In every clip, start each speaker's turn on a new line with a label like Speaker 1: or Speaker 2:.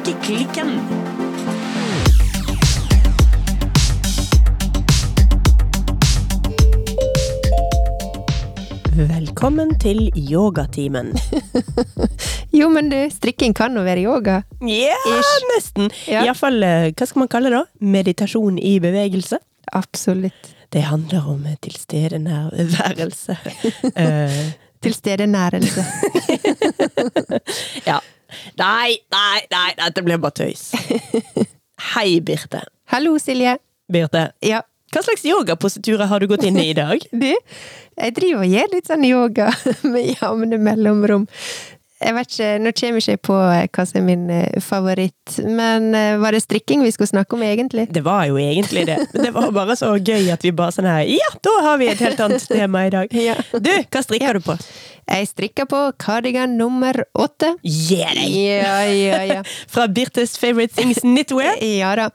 Speaker 1: Strikkeklikken. Velkommen til yogatimen.
Speaker 2: Jo, men du, strikking kan jo være yoga.
Speaker 1: Ja,
Speaker 2: Ish.
Speaker 1: nesten.
Speaker 2: Ja.
Speaker 1: Iallfall, hva skal man kalle det da? Meditasjon i bevegelse.
Speaker 2: Absolutt.
Speaker 1: Det handler om tilstedeværelse.
Speaker 2: Tilstedenærelse.
Speaker 1: ja. Nei, nei, nei, dette ble bare tøys. Hei, Birte.
Speaker 2: Hallo, Silje.
Speaker 1: Birte,
Speaker 2: Ja,
Speaker 1: hva slags yogapositurer har du gått inn i i dag?
Speaker 2: du, jeg driver og gjør litt sånn yoga med jevne mellomrom. Jeg vet ikke, Nå kommer jeg ikke på eh, hva som er min eh, favoritt, men eh, var det strikking vi skulle snakke om egentlig?
Speaker 1: Det var jo egentlig det. Det var bare så gøy at vi bare sånn her Ja, da har vi et helt annet tema i dag.
Speaker 2: Ja.
Speaker 1: Du, hva strikker du på?
Speaker 2: Jeg strikker på cardigan nummer åtte.
Speaker 1: Yeah!
Speaker 2: Ja, ja, ja.
Speaker 1: Fra Birtes Favorite Things Knitwear.
Speaker 2: Ja da.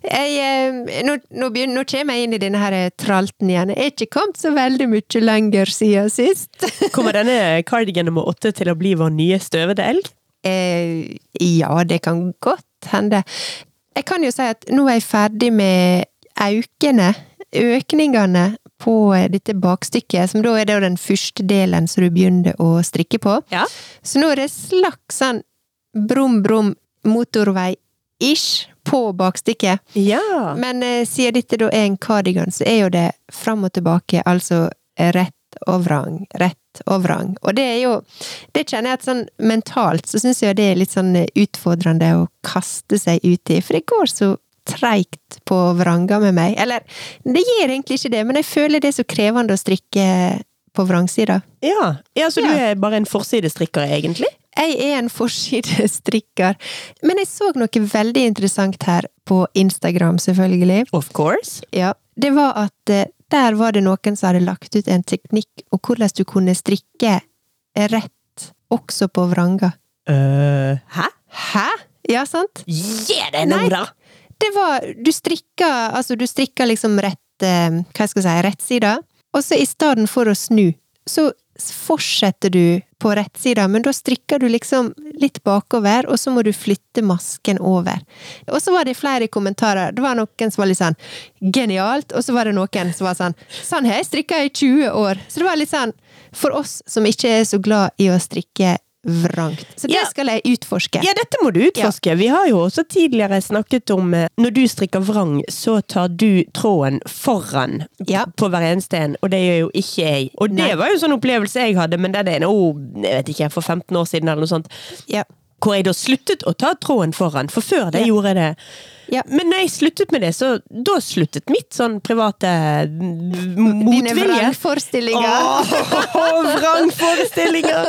Speaker 2: Jeg, nå, nå, begynner, nå kommer jeg inn i denne her tralten igjen. Jeg er ikke kommet så veldig mye lenger siden sist.
Speaker 1: Kommer denne cardigan nummer åtte til å bli vår nye støvede elg?
Speaker 2: Eh, ja, det kan godt hende. Jeg kan jo si at nå er jeg ferdig med aukene, økningene, på eh, dette bakstykket, som da er det den første delen som du begynner å strikke på.
Speaker 1: Ja.
Speaker 2: Så nå er det slags sånn brum-brum motorvei-ish på bakstykket.
Speaker 1: Ja.
Speaker 2: Men eh, siden dette da er en cardigan, så er jo det fram og tilbake, altså rett og vrang, rett og vrang. Og det er jo Det kjenner jeg at sånn mentalt så syns jeg det er litt sånn utfordrende å kaste seg ut i, for det går så treigt på vranger med meg. Eller, det gjør egentlig ikke det, men jeg føler det er så krevende å strikke på vrangsida.
Speaker 1: Ja. ja, så du
Speaker 2: Ja.
Speaker 1: er bare en forsidestrikker, egentlig?
Speaker 2: Jeg er en forsidestrikker, men jeg så noe veldig interessant her på Instagram, selvfølgelig.
Speaker 1: Of course.
Speaker 2: Ja, det var at eh, der var det noen som hadde lagt ut en teknikk om hvordan du kunne strikke rett også på vranga.
Speaker 1: Uh, hæ?
Speaker 2: Hæ? Ja, sant?
Speaker 1: Gi deg Nora!
Speaker 2: Det var Du strikka altså du strikka liksom rett eh, Hva skal jeg si rettsida, og så i stedet for å snu, så fortsetter du på rettsida, men da strikker du liksom litt bakover, og så må du flytte masken over. Og så var det flere kommentarer. Det var noen som var litt sånn genialt, og så var det noen som var sånn sånn har jeg strikka i 20 år. Så det var litt sånn for oss som ikke er så glad i å strikke vrangt. Så det
Speaker 1: Ja.
Speaker 2: skal jeg utforske.
Speaker 1: Ja, dette må du utforske. Vi har jo også tidligere snakket om eh, når du strikker vrang, så tar du tråden foran
Speaker 2: Ja.
Speaker 1: på hver eneste en, og det gjør jo ikke jeg. Og det
Speaker 2: Nei.
Speaker 1: var jo en sånn opplevelse jeg hadde, men den er nå, jeg vet ikke, for 15 år siden eller noe sånt,
Speaker 2: Ja.
Speaker 1: hvor jeg da sluttet å ta tråden foran, for før det
Speaker 2: Ja.
Speaker 1: gjorde jeg det.
Speaker 2: Ja.
Speaker 1: Men når jeg sluttet med det, så da sluttet mitt sånn private motvilje.
Speaker 2: Dine vrangforestillinger.
Speaker 1: Åh, vrangforestillinger!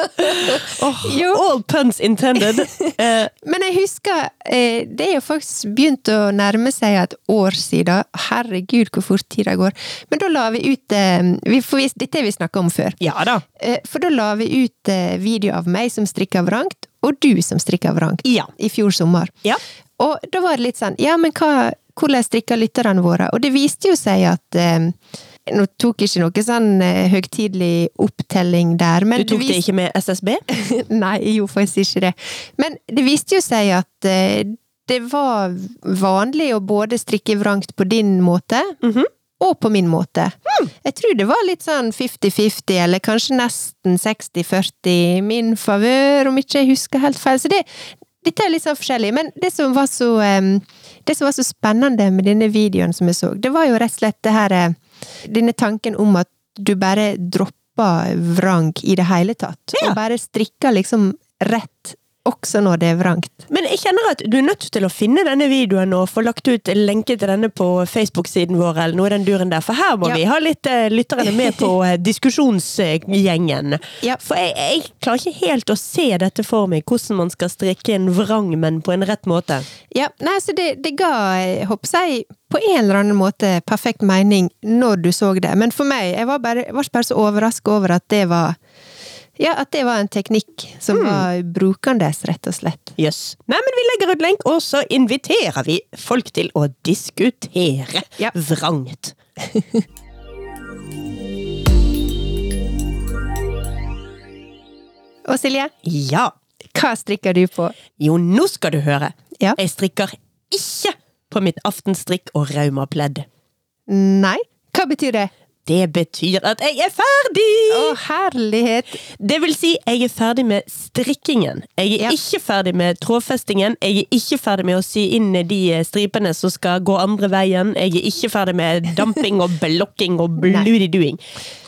Speaker 2: Oh,
Speaker 1: all puns intended. Eh,
Speaker 2: Men jeg husker, eh, det er jo faktisk begynt å nærme seg et år siden. Herregud, hvor fort tida går. Men da la vi ut eh, vi, for Dette har vi snakka om før.
Speaker 1: ja da.
Speaker 2: Eh, For da la vi ut video av meg som strikka vrangt, og du som strikka vrangt.
Speaker 1: Ja.
Speaker 2: I fjor sommer.
Speaker 1: Ja.
Speaker 2: Og da var det litt sånn, ja, men hva, hvordan strikker lytterne våre? Og det viste jo seg at eh, Nå tok jeg ikke noe sånn eh, høytidelig opptelling der, men
Speaker 1: Du tok det ikke med SSB?
Speaker 2: Nei, gjorde faktisk ikke det. Men det viste jo seg at eh, det var vanlig å både strikke vrangt på din måte,
Speaker 1: Mhm.
Speaker 2: og på min måte. Jeg tror det var litt sånn 50-50, eller kanskje nesten 60-40 i min favør, om ikke jeg husker helt feil. Så det, dette er litt sånn forskjellig. Men det som var så, det som var så spennende med denne videoen som jeg så, det var jo rett og slett det her eh, Denne tanken om at du bare dropper vrang i det hele tatt.
Speaker 1: Ja.
Speaker 2: Og bare strikker liksom rett også når det er vrangt.
Speaker 1: Men jeg kjenner at du er nødt til å finne denne videoen og få lagt ut en lenke til denne på Facebook-siden vår, eller noe i den duren der, for her må
Speaker 2: Ja.
Speaker 1: vi ha litt uh, lytterne med på uh, diskusjonsgjengen.
Speaker 2: Ja.
Speaker 1: For jeg, jeg klarer ikke helt å se dette for meg, hvordan man skal strikke en vrang, men på en rett måte.
Speaker 2: Ja, nei, så det, det ga, håper jeg, på en eller annen måte perfekt mening når du så det. Men for meg, jeg var bare, jeg var bare så overrasket over at det var ja, at det var en teknikk som var brukende, rett og slett.
Speaker 1: Jøss. Nei, men vi legger ut lenk, og så inviterer vi folk til å diskutere
Speaker 2: Ja.
Speaker 1: vrangt.
Speaker 2: Og Silje?
Speaker 1: Ja.
Speaker 2: Hva strikker du på?
Speaker 1: Jo, nå skal du høre.
Speaker 2: Ja.
Speaker 1: Jeg strikker ikke på mitt aftenstrikk og raumapledd.
Speaker 2: Nei? Hva betyr det?
Speaker 1: Det betyr at jeg er ferdig!
Speaker 2: Å, herlighet!
Speaker 1: Det vil si, jeg er ferdig med strikkingen. Jeg er
Speaker 2: Ja.
Speaker 1: ikke ferdig med trådfestingen. Jeg er ikke ferdig med å sy inn de stripene som skal gå andre veien. Jeg er ikke ferdig med damping og blokking og bloody-doing.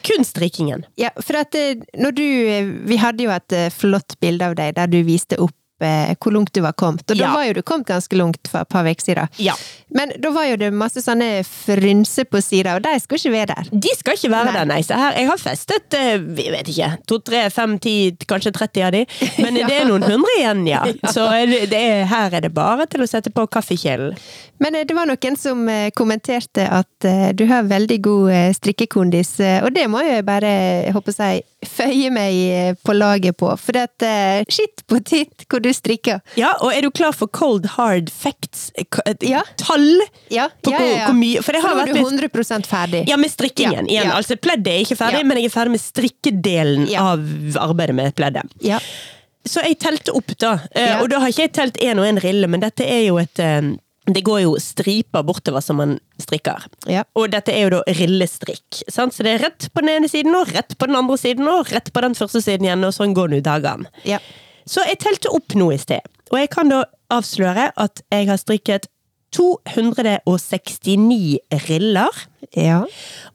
Speaker 1: Kun strikkingen.
Speaker 2: Ja, for at eh, når du eh, Vi hadde jo et eh, flott bilde av deg der du viste opp eh, hvor langt du var kommet. Og da
Speaker 1: Ja.
Speaker 2: var jo du kommet ganske langt for et par uker siden.
Speaker 1: Ja.
Speaker 2: Men da var jo det masse sånne frynser på sida, og de skulle ikke være der.
Speaker 1: De skal ikke være
Speaker 2: Nei.
Speaker 1: der, nei. Så her, jeg har festet, vi vet ikke, to, tre, fem, ti, kanskje 30 av de. Men
Speaker 2: Ja.
Speaker 1: det er noen hundre igjen, ja. Så er er, her er det bare til å sette på kaffekjelen.
Speaker 2: Men eh, det var noen som eh, kommenterte at eh, du har veldig god eh, strikkekondis, eh, og det må jo jeg bare, jeg å jeg, føye meg eh, på laget på. For dette er skitt på titt hvor du strikker.
Speaker 1: Ja, og er du klar for cold hard facts?
Speaker 2: Ja.
Speaker 1: Tall
Speaker 2: Ja,
Speaker 1: på
Speaker 2: ja, ja,
Speaker 1: hvor mye For jeg har vært litt
Speaker 2: 100% ferdig.
Speaker 1: Ja, med strikkingen igjen. Altså, pleddet er ikke ferdig, men jeg er ferdig med strikkedelen av arbeidet med pleddet.
Speaker 2: Ja.
Speaker 1: Så jeg telte opp, da. Eh. Og da har ikke jeg telt én og én rille, men dette er jo et eh, Det går jo striper bortover som man strikker.
Speaker 2: Ja.
Speaker 1: Og dette er jo da rillestrikk. Sant? Så det er rett på den ene siden, og rett på den andre siden, og rett på den første siden igjen, og sånn går nå dagene.
Speaker 2: Ja.
Speaker 1: Så jeg telte opp nå i sted, og jeg kan da avsløre at jeg har strikket 269 riller,
Speaker 2: ja.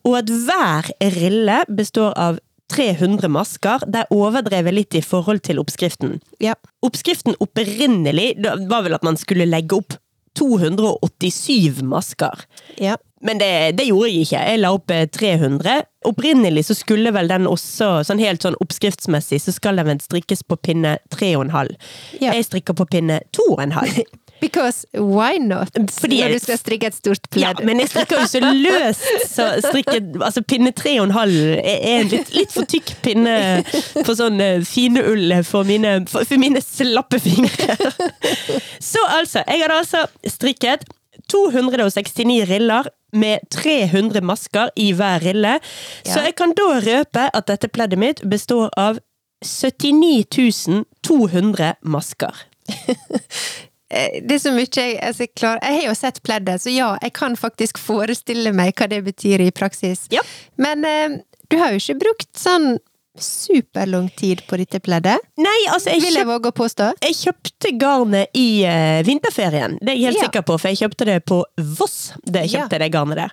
Speaker 1: og at hver rille består av 300 masker. Der overdrev jeg litt i forhold til oppskriften.
Speaker 2: ja.
Speaker 1: Oppskriften opprinnelig var vel at man skulle legge opp 287 masker.
Speaker 2: ja.
Speaker 1: Men det, det gjorde jeg ikke. Jeg la opp eh, 300. Opprinnelig så skulle vel den også, sånn helt sånn oppskriftsmessig, så skal den vel strikkes på pinne 3,5.
Speaker 2: Ja.
Speaker 1: Jeg strikker på pinne 2,5.
Speaker 2: Because why not?
Speaker 1: Fordi
Speaker 2: Når du skal strikke et stort
Speaker 1: Ja, men jeg strikker jo så løst, så strikker, altså pinne 3,5 er er en litt, litt for tykk pinne på sånn fine fineull for mine, for, for mine slappe fingre. Så altså, jeg hadde altså strikket 269 riller med 300 masker i hver rille. Så jeg kan da røpe at dette pleddet mitt består av 79 200 masker.
Speaker 2: Eh, Det er så mye jeg, altså, klar. Jeg har jo sett pleddet, så ja, jeg kan faktisk forestille meg hva det betyr i praksis.
Speaker 1: Ja.
Speaker 2: Men eh, du har jo ikke brukt sånn superlang tid på dette pleddet,
Speaker 1: Nei, altså, jeg
Speaker 2: vil jeg
Speaker 1: kjøpte
Speaker 2: våge å påstå.
Speaker 1: Jeg kjøpte garnet i uh, vinterferien. Det er jeg helt
Speaker 2: Ja.
Speaker 1: sikker på, for jeg kjøpte det på Voss. Det jeg
Speaker 2: Ja.
Speaker 1: det garnet der.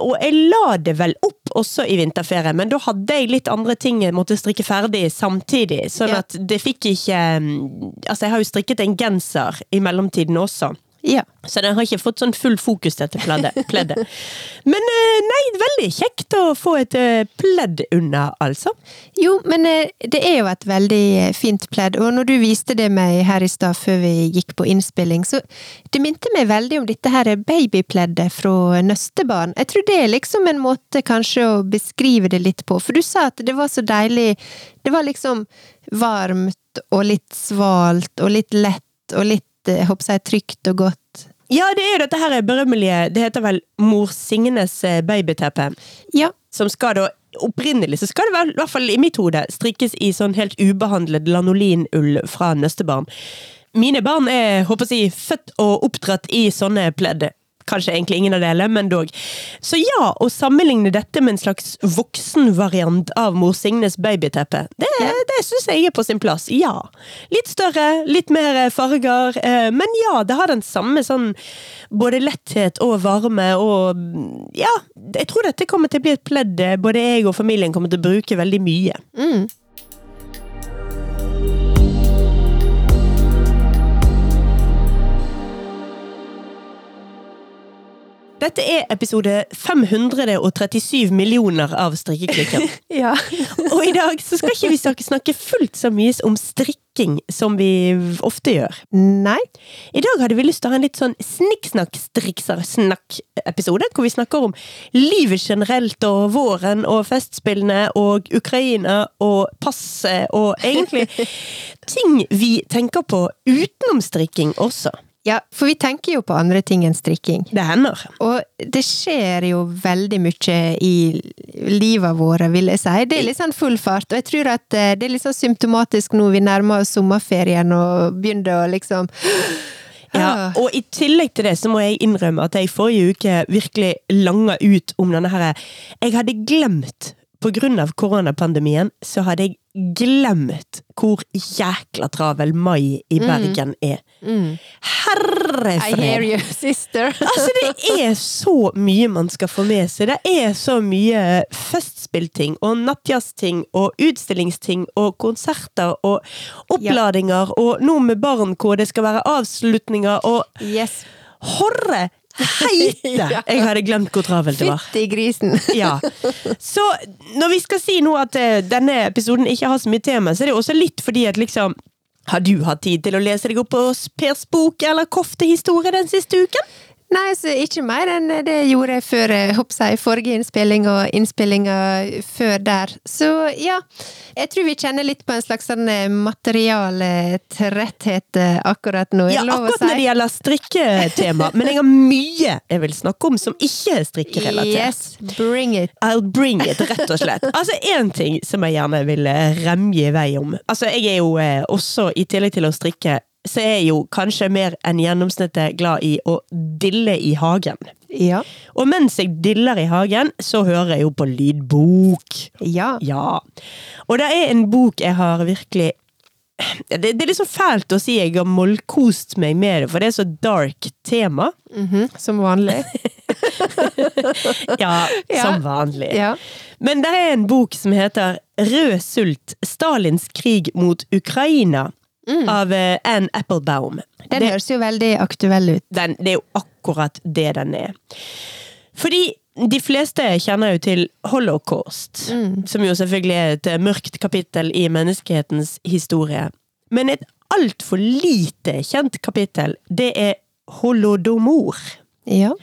Speaker 1: Og jeg la det vel opp også i vinterferien, men da hadde jeg litt andre ting jeg måtte strikke ferdig samtidig. Sånn
Speaker 2: Ja.
Speaker 1: at det fikk ikke mm, Altså, jeg har jo strikket en genser i mellomtiden også.
Speaker 2: Ja.
Speaker 1: Så den har ikke fått sånn full fokus, dette pleddet. Men eh, nei, veldig kjekt å få et eh, pledd unna, altså.
Speaker 2: Jo, men eh, det er jo et veldig fint pledd, og når du viste det meg her i stad før vi gikk på innspilling, så det minte meg veldig om dette her babypleddet fra Nøstebarn. Jeg tror det er liksom en måte kanskje å beskrive det litt på, for du sa at det var så deilig, det var liksom varmt og litt svalt og litt lett og litt, jeg håper jeg, trygt og godt.
Speaker 1: Ja, det er jo dette her berømmelige Det heter vel Mor Signes eh, babyteppe.
Speaker 2: Ja,
Speaker 1: som skal da Opprinnelig så skal det vel, i hvert fall i mitt hode, strikkes i sånn helt ubehandlet lanolinull fra nøstebarn. Mine barn er håper jeg, født og oppdratt i sånne pledd. Kanskje egentlig ingen av delene, men dog. Så ja, å sammenligne dette med en slags voksenvariant av Mor Signes babyteppe, det, det syns jeg er på sin plass. Ja. Litt større, litt mer farger, eh, men ja, det har den samme sånn både letthet og varme og ja, jeg tror dette kommer til å bli et pledd eh, både jeg og familien kommer til å bruke veldig mye.
Speaker 2: mm.
Speaker 1: Dette er episode 537 millioner av Strikkeklikken.
Speaker 2: ja.
Speaker 1: Og i dag så skal ikke vi snakke, snakke fullt så mye om strikking som vi ofte gjør.
Speaker 2: Nei.
Speaker 1: I dag hadde vi lyst til å ha en litt sånn snikksnakk-striksersnakk-episode, hvor vi snakker om livet generelt og våren og festspillene og Ukraina og passet og egentlig ting vi tenker på utenom strikking også.
Speaker 2: Ja, for vi tenker jo på andre ting enn strikking.
Speaker 1: Det hender.
Speaker 2: Og det skjer jo veldig mye i livet våre, vil jeg si. Det er litt sånn full fart, og jeg tror at eh, det er litt sånn symptomatisk nå vi nærmer oss sommerferien og begynner å liksom
Speaker 1: Ja,
Speaker 2: Ah.
Speaker 1: og i tillegg til det så må jeg innrømme at jeg forrige uke virkelig langa ut om denne her Jeg hadde glemt, på grunn av koronapandemien, så hadde jeg glemt hvor jækla travel mai i Bergen er. Herre
Speaker 2: I hear you, sister.
Speaker 1: Altså, det er så mye man skal få med seg. Det er så mye festspillting og nattjazzting og utstillingsting og konserter og oppladinger og noe med barn hvor det skal være avslutninger og
Speaker 2: Yes.
Speaker 1: Horre heite! Jeg hadde glemt hvor travelt det var.
Speaker 2: Fytti grisen.
Speaker 1: Ja. Så når vi skal si nå at eh, denne episoden ikke har så mye tema, så er det også litt fordi at liksom Har du hatt tid til å lese deg opp på Pers bok eller koftehistorie den siste uken?
Speaker 2: Nei, så ikke mer enn det gjorde jeg før jeg i forrige innspilling og innspillinga før der. Så ja, jeg tror vi kjenner litt på en slags sånn eh, materialtretthet eh, akkurat nå.
Speaker 1: Ja, akkurat når det gjelder strikketema. Men jeg har mye jeg vil snakke om som ikke er strikkerelatert.
Speaker 2: Yes, bring it.
Speaker 1: I'll bring it, rett og slett. Altså, én ting som jeg gjerne vil eh, remje i vei om. Altså, jeg er jo eh, også, i tillegg til å strikke, så er jeg jo kanskje mer enn gjennomsnittet glad i å dille i hagen.
Speaker 2: Ja.
Speaker 1: Og mens jeg diller i hagen, så hører jeg jo på lydbok.
Speaker 2: Ja.
Speaker 1: Ja. Og det er en bok jeg har virkelig det, det er liksom fælt å si jeg har mollkost meg med det, for det er så dark tema.
Speaker 2: Mhm, som vanlig.
Speaker 1: Ja,
Speaker 2: Ja.
Speaker 1: som vanlig.
Speaker 2: Ja.
Speaker 1: Men det er en bok som heter Rød sult Stalins krig mot Ukraina av eh, Anne Applebaum.
Speaker 2: Den
Speaker 1: det,
Speaker 2: høres jo veldig aktuell ut.
Speaker 1: den, det er jo akkurat det den er. Fordi de fleste kjenner jo til holocaust, som jo selvfølgelig er et eh, mørkt kapittel i menneskehetens historie. Men et altfor lite kjent kapittel, det er holodomor.
Speaker 2: Ja.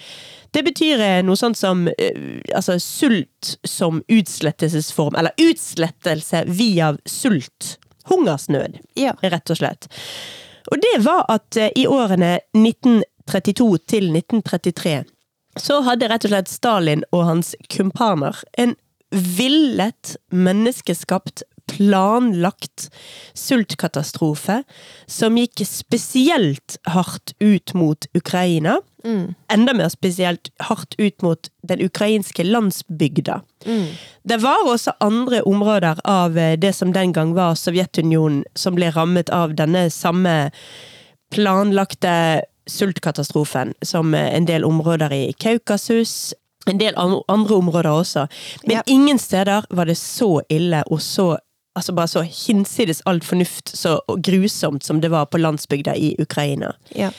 Speaker 1: Det betyr eh, noe sånt som eh, altså sult som utslettelsesform, eller utslettelse via sult. Hungersnød,
Speaker 2: Ja.
Speaker 1: rett og slett. Og det var at eh, i årene 1932 til 1933 så hadde rett og slett Stalin og hans kumpaner en villet, menneskeskapt, planlagt sultkatastrofe som gikk spesielt hardt ut mot Ukraina. Enda mer spesielt hardt ut mot den ukrainske landsbygda. Det var også andre områder av eh, det som den gang var Sovjetunionen, som ble rammet av denne samme planlagte sultkatastrofen, som eh, en del områder i Kaukasus. En del andre områder også. Men
Speaker 2: Ja.
Speaker 1: ingen steder var det så ille og så Altså bare så hinsides all fornuft så grusomt som det var på landsbygda i Ukraina.
Speaker 2: Ja.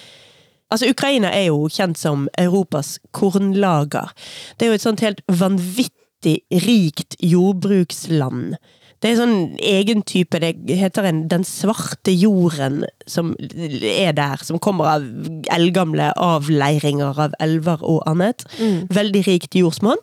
Speaker 1: Altså, Ukraina er jo kjent som Europas kornlager. Det er jo et sånt helt vanvittig rikt jordbruksland. Det er sånn egen type, det heter en Den svarte jorden, som er der. Som kommer av eldgamle avleiringer av elver og annet. Veldig rikt jordsmonn.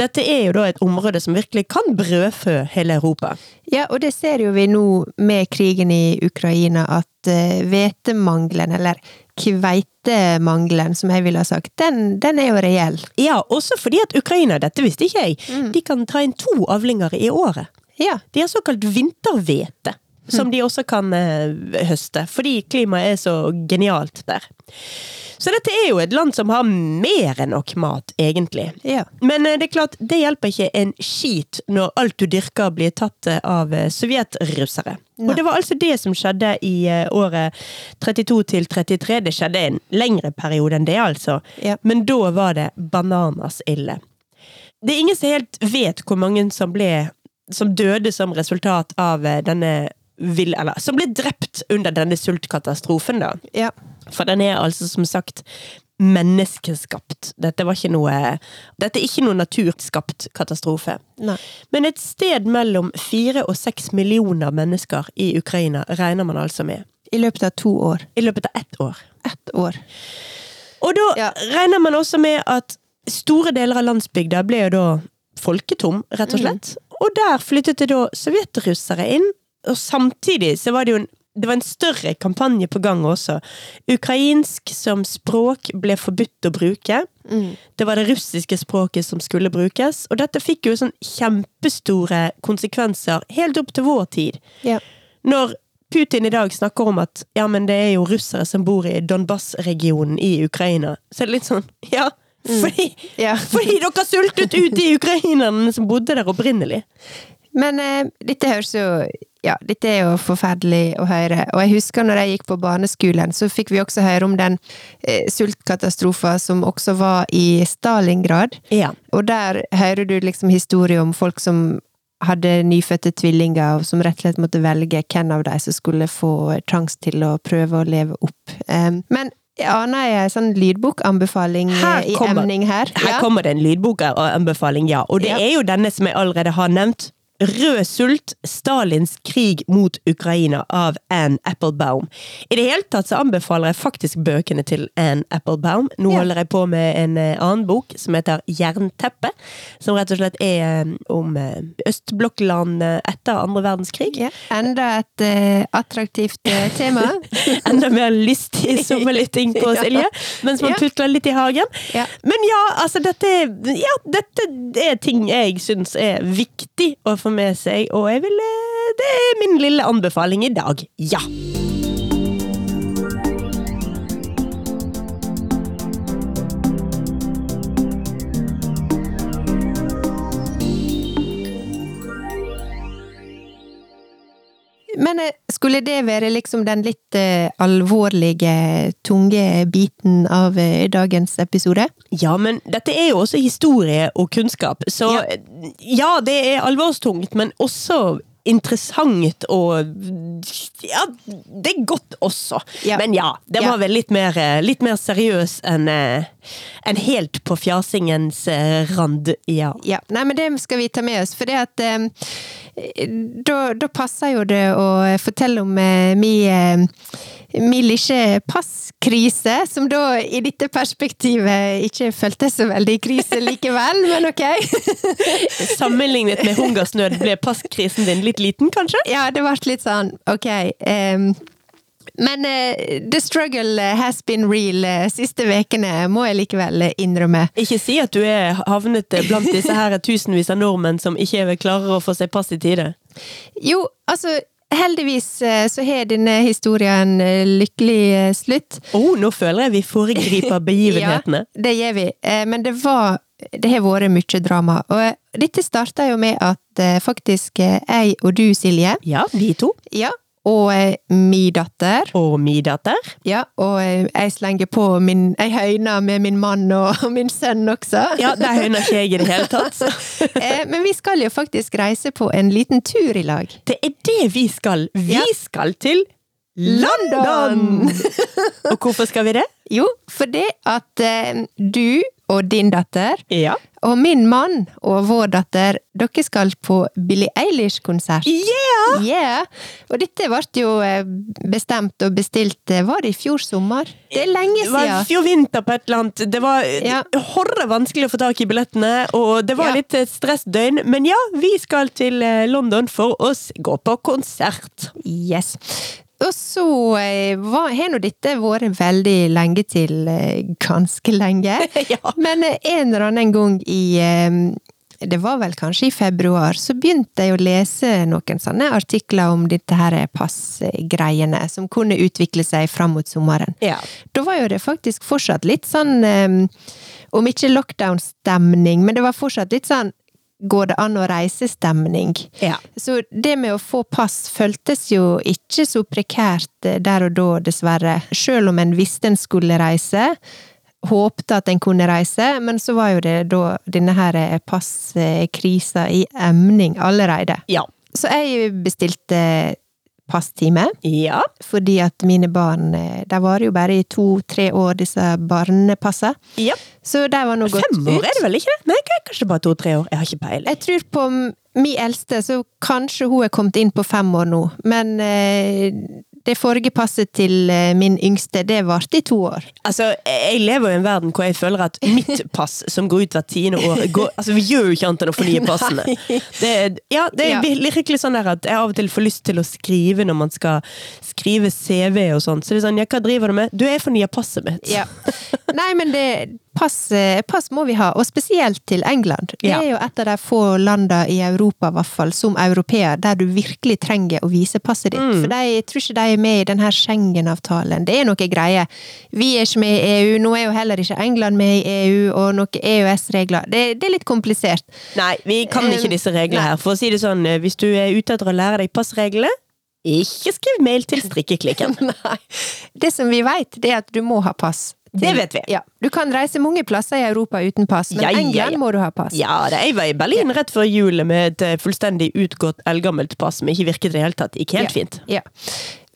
Speaker 1: Dette er jo da et område som virkelig kan brødfø hele Europa.
Speaker 2: Ja, og det ser jo vi nå med krigen i Ukraina, at eh, hvetemangelen, eller kveitemangelen, som jeg ville ha sagt, den, den er jo reell.
Speaker 1: Ja, også fordi at Ukraina, dette visste ikke jeg, de kan ta inn to avlinger i året.
Speaker 2: Ja.
Speaker 1: De har såkalt vinterhvete, som de også kan eh, høste, fordi klimaet er så genialt der. Så dette er jo et land som har mer enn nok mat, egentlig.
Speaker 2: Ja.
Speaker 1: Men eh, det er klart, det hjelper ikke en skit når alt du dyrker blir tatt eh, av eh, sovjetrussere. Og det var altså det som skjedde i året 32 til 33. Det skjedde en lengre periode enn det, altså.
Speaker 2: Ja.
Speaker 1: Men da var det bananas ille. Det er ingen som helt vet hvor mange som ble som døde som resultat av eh, denne vill... Eller som ble drept under denne sultkatastrofen, da.
Speaker 2: Ja.
Speaker 1: For den er altså som sagt menneskeskapt. Dette var ikke noe Dette er ikke noe naturskapt katastrofe.
Speaker 2: Nei.
Speaker 1: Men et sted mellom fire og seks millioner mennesker i Ukraina regner man altså med.
Speaker 2: I løpet av to år.
Speaker 1: I løpet av ett år.
Speaker 2: Ett år.
Speaker 1: Og da
Speaker 2: Ja.
Speaker 1: regner man også med at store deler av landsbygda ble jo da folketom, rett og slett. Og der flyttet det da sovjetrussere inn. Og samtidig så var det jo en det var en større kampanje på gang også. Ukrainsk som språk ble forbudt å bruke.
Speaker 2: Mm.
Speaker 1: Det var det russiske språket som skulle brukes, og dette fikk jo sånn kjempestore konsekvenser helt opp til vår tid.
Speaker 2: Ja.
Speaker 1: Når Putin i dag snakker om at ja, men det er jo russere som bor i Donbas-regionen i Ukraina, så er det litt sånn ja, fordi,
Speaker 2: ja.
Speaker 1: fordi dere sultet ut de ukrainerne som bodde der opprinnelig.
Speaker 2: Men eh, dette høres jo Ja, dette er jo forferdelig å høre. Og jeg husker når jeg gikk på barneskolen, så fikk vi også høre om den eh, sultkatastrofen som også var i Stalingrad.
Speaker 1: Ja.
Speaker 2: Og der hører du liksom historier om folk som hadde nyfødte tvillinger, og som rett og slett måtte velge hvem av dem som skulle få sjanse til å prøve å leve opp. Um, men aner nei, sånn lydbokanbefaling eh, i emning her?
Speaker 1: Her
Speaker 2: Ja.
Speaker 1: kommer det en lydbokanbefaling, ja. Og det
Speaker 2: Ja.
Speaker 1: er jo denne som jeg allerede har nevnt. Rød sult, Stalins krig mot Ukraina av Anne Applebaum. I det hele tatt så anbefaler jeg faktisk bøkene til Anne Applebaum. Nå
Speaker 2: Ja.
Speaker 1: holder jeg på med en eh, annen bok som heter Jernteppe. Som rett og slett er eh, om eh, østblokkland etter andre verdenskrig.
Speaker 2: Ja. Enda et uh, attraktivt uh, tema.
Speaker 1: Enda mer lystig sommerlytting på
Speaker 2: Ja.
Speaker 1: Silje, mens man
Speaker 2: Ja.
Speaker 1: putler litt i hagen.
Speaker 2: Ja.
Speaker 1: Men ja, altså dette, ja, dette er ting jeg syns er viktig å få med seg, og jeg vil eh, Det er min lille anbefaling i dag. Ja!
Speaker 2: Men eh, skulle det være liksom den litt eh, alvorlige, tunge biten av eh, dagens episode?
Speaker 1: Ja, men dette er jo også historie og kunnskap, så
Speaker 2: Ja.
Speaker 1: ja, det er alvorstungt, men også interessant og Ja, det er godt også.
Speaker 2: Ja.
Speaker 1: Men ja, det var vel litt mer, eh, litt mer seriøs enn en enn helt på fjasingens eh, rand. Ja.
Speaker 2: Ja, nei, men det skal vi ta med oss, for det at eh, da, da passer jo det å fortelle om eh, min eh, mi lille passkrise, som da i dette perspektivet ikke føltes så veldig krise likevel, men ok.
Speaker 1: Sammenlignet med hungersnød ble passkrisen din litt liten, kanskje?
Speaker 2: Ja, det ble litt sånn, ok. Um, men uh, the struggle has been real eh, siste vekene, må jeg likevel innrømme.
Speaker 1: Ikke si at du er havnet blant disse her tusenvis av nordmenn som ikke klarer å få seg pass i tide.
Speaker 2: Jo, altså heldigvis eh, så har denne historien en lykkelig slutt. slutt.
Speaker 1: Oh, nå føler jeg vi foregriper begivenhetene.
Speaker 2: Ja, det gjør vi. Eh, Men det var Det har vært mye drama. Og eh, dette starta jo med at eh, faktisk eh, jeg og du, Silje,
Speaker 1: Ja, vi to.
Speaker 2: ja, og eh, mi datter
Speaker 1: Og mi datter.
Speaker 2: Ja, og eh, jeg slenger på min Jeg høyner med min mann og, og min sønn også.
Speaker 1: Ja, det høyner ikke jeg i det hele tatt.
Speaker 2: Eh, Men vi skal jo faktisk reise på en liten tur i lag.
Speaker 1: Det er det vi skal. Vi
Speaker 2: Ja.
Speaker 1: skal til London! Og hvorfor skal vi det?
Speaker 2: Jo, fordi at eh, du og din datter
Speaker 1: Ja.
Speaker 2: og min mann og vår datter, dere skal på Billie Eilish-konsert.
Speaker 1: Yeah!
Speaker 2: Yeah! Og dette ble jo eh, bestemt og bestilt, eh, var det i fjor sommer? Det er lenge siden.
Speaker 1: Det var i fjor vinter på et eller annet. Det var
Speaker 2: Ja.
Speaker 1: horre vanskelig å få tak i billettene, og det var
Speaker 2: Ja.
Speaker 1: litt stressdøgn. Men ja, vi skal til eh, London for å gå på konsert.
Speaker 2: Yes. Og så eh, har nå dette vært veldig lenge til eh, ganske lenge.
Speaker 1: Ja.
Speaker 2: Men eh, en eller annen gang i det var vel kanskje i februar, så begynte jeg å lese noen sånne artikler om dette her passgreiene, som kunne utvikle seg fram mot sommeren.
Speaker 1: Ja.
Speaker 2: Da var jo det faktisk fortsatt litt sånn, om ikke lockdown-stemning, men det var fortsatt litt sånn Går det an å reise-stemning?
Speaker 1: Ja.
Speaker 2: Så det med å få pass føltes jo ikke så prekært eh, der og da, dessverre. Selv om en visste en skulle reise, håpte at en kunne reise, men så var jo det da denne her eh, passkrisa i emning allerede.
Speaker 1: Ja.
Speaker 2: Så jeg bestilte passtime,
Speaker 1: Ja.
Speaker 2: fordi at mine barn Der De varer jo bare i to-tre år, disse barnepassa.
Speaker 1: ja.
Speaker 2: Så de var nå gått
Speaker 1: Fem år er det vel ikke det? Nei, kanskje bare to-tre år. Jeg har ikke peiling.
Speaker 2: Jeg tror på min eldste, så kanskje hun er kommet inn på fem år nå, men eh, det forrige passet til eh, min yngste, det varte i to år.
Speaker 1: Altså, jeg lever jo i en verden hvor jeg føler at mitt pass, som går ut hvert tiende år går, Altså, vi gjør jo ikke annet enn å fornye passene. Det, ja, det er virkelig sånn der at jeg av og til får lyst til å skrive når man skal skrive CV og sånn. Så det er sånn, ja, hva driver du med? Du, jeg fornyer passet mitt.
Speaker 2: Ja. Nei, men det pass, eh, pass må vi ha, og spesielt til England. Det er jo et av de få landene i Europa, i hvert fall, som europeer, der du virkelig trenger å vise passet ditt.
Speaker 1: Mm.
Speaker 2: For de, jeg tror ikke de er med i denne Schengen-avtalen. Det er noe greie. Vi er ikke med i EU, nå er jo heller ikke England med i EU, og noen EØS-regler. Det, det er litt komplisert.
Speaker 1: Nei, vi kan ikke disse reglene her. For å si det sånn, eh, hvis du er ute etter å lære deg passreglene, ikke skriv mail til strikkeklikken.
Speaker 2: Nei. Det som vi vet, det er at du må ha pass.
Speaker 1: Det vet vi.
Speaker 2: Ja. Du kan reise mange plasser i Europa uten pass, men
Speaker 1: Ja, ja,
Speaker 2: England
Speaker 1: ja.
Speaker 2: må du ha pass.
Speaker 1: Ja, da, jeg var i Berlin rett før jul med et eh, fullstendig utgått eldgammelt pass som ikke virket i det hele tatt. Ikke helt
Speaker 2: Ja.
Speaker 1: fint.
Speaker 2: Ja.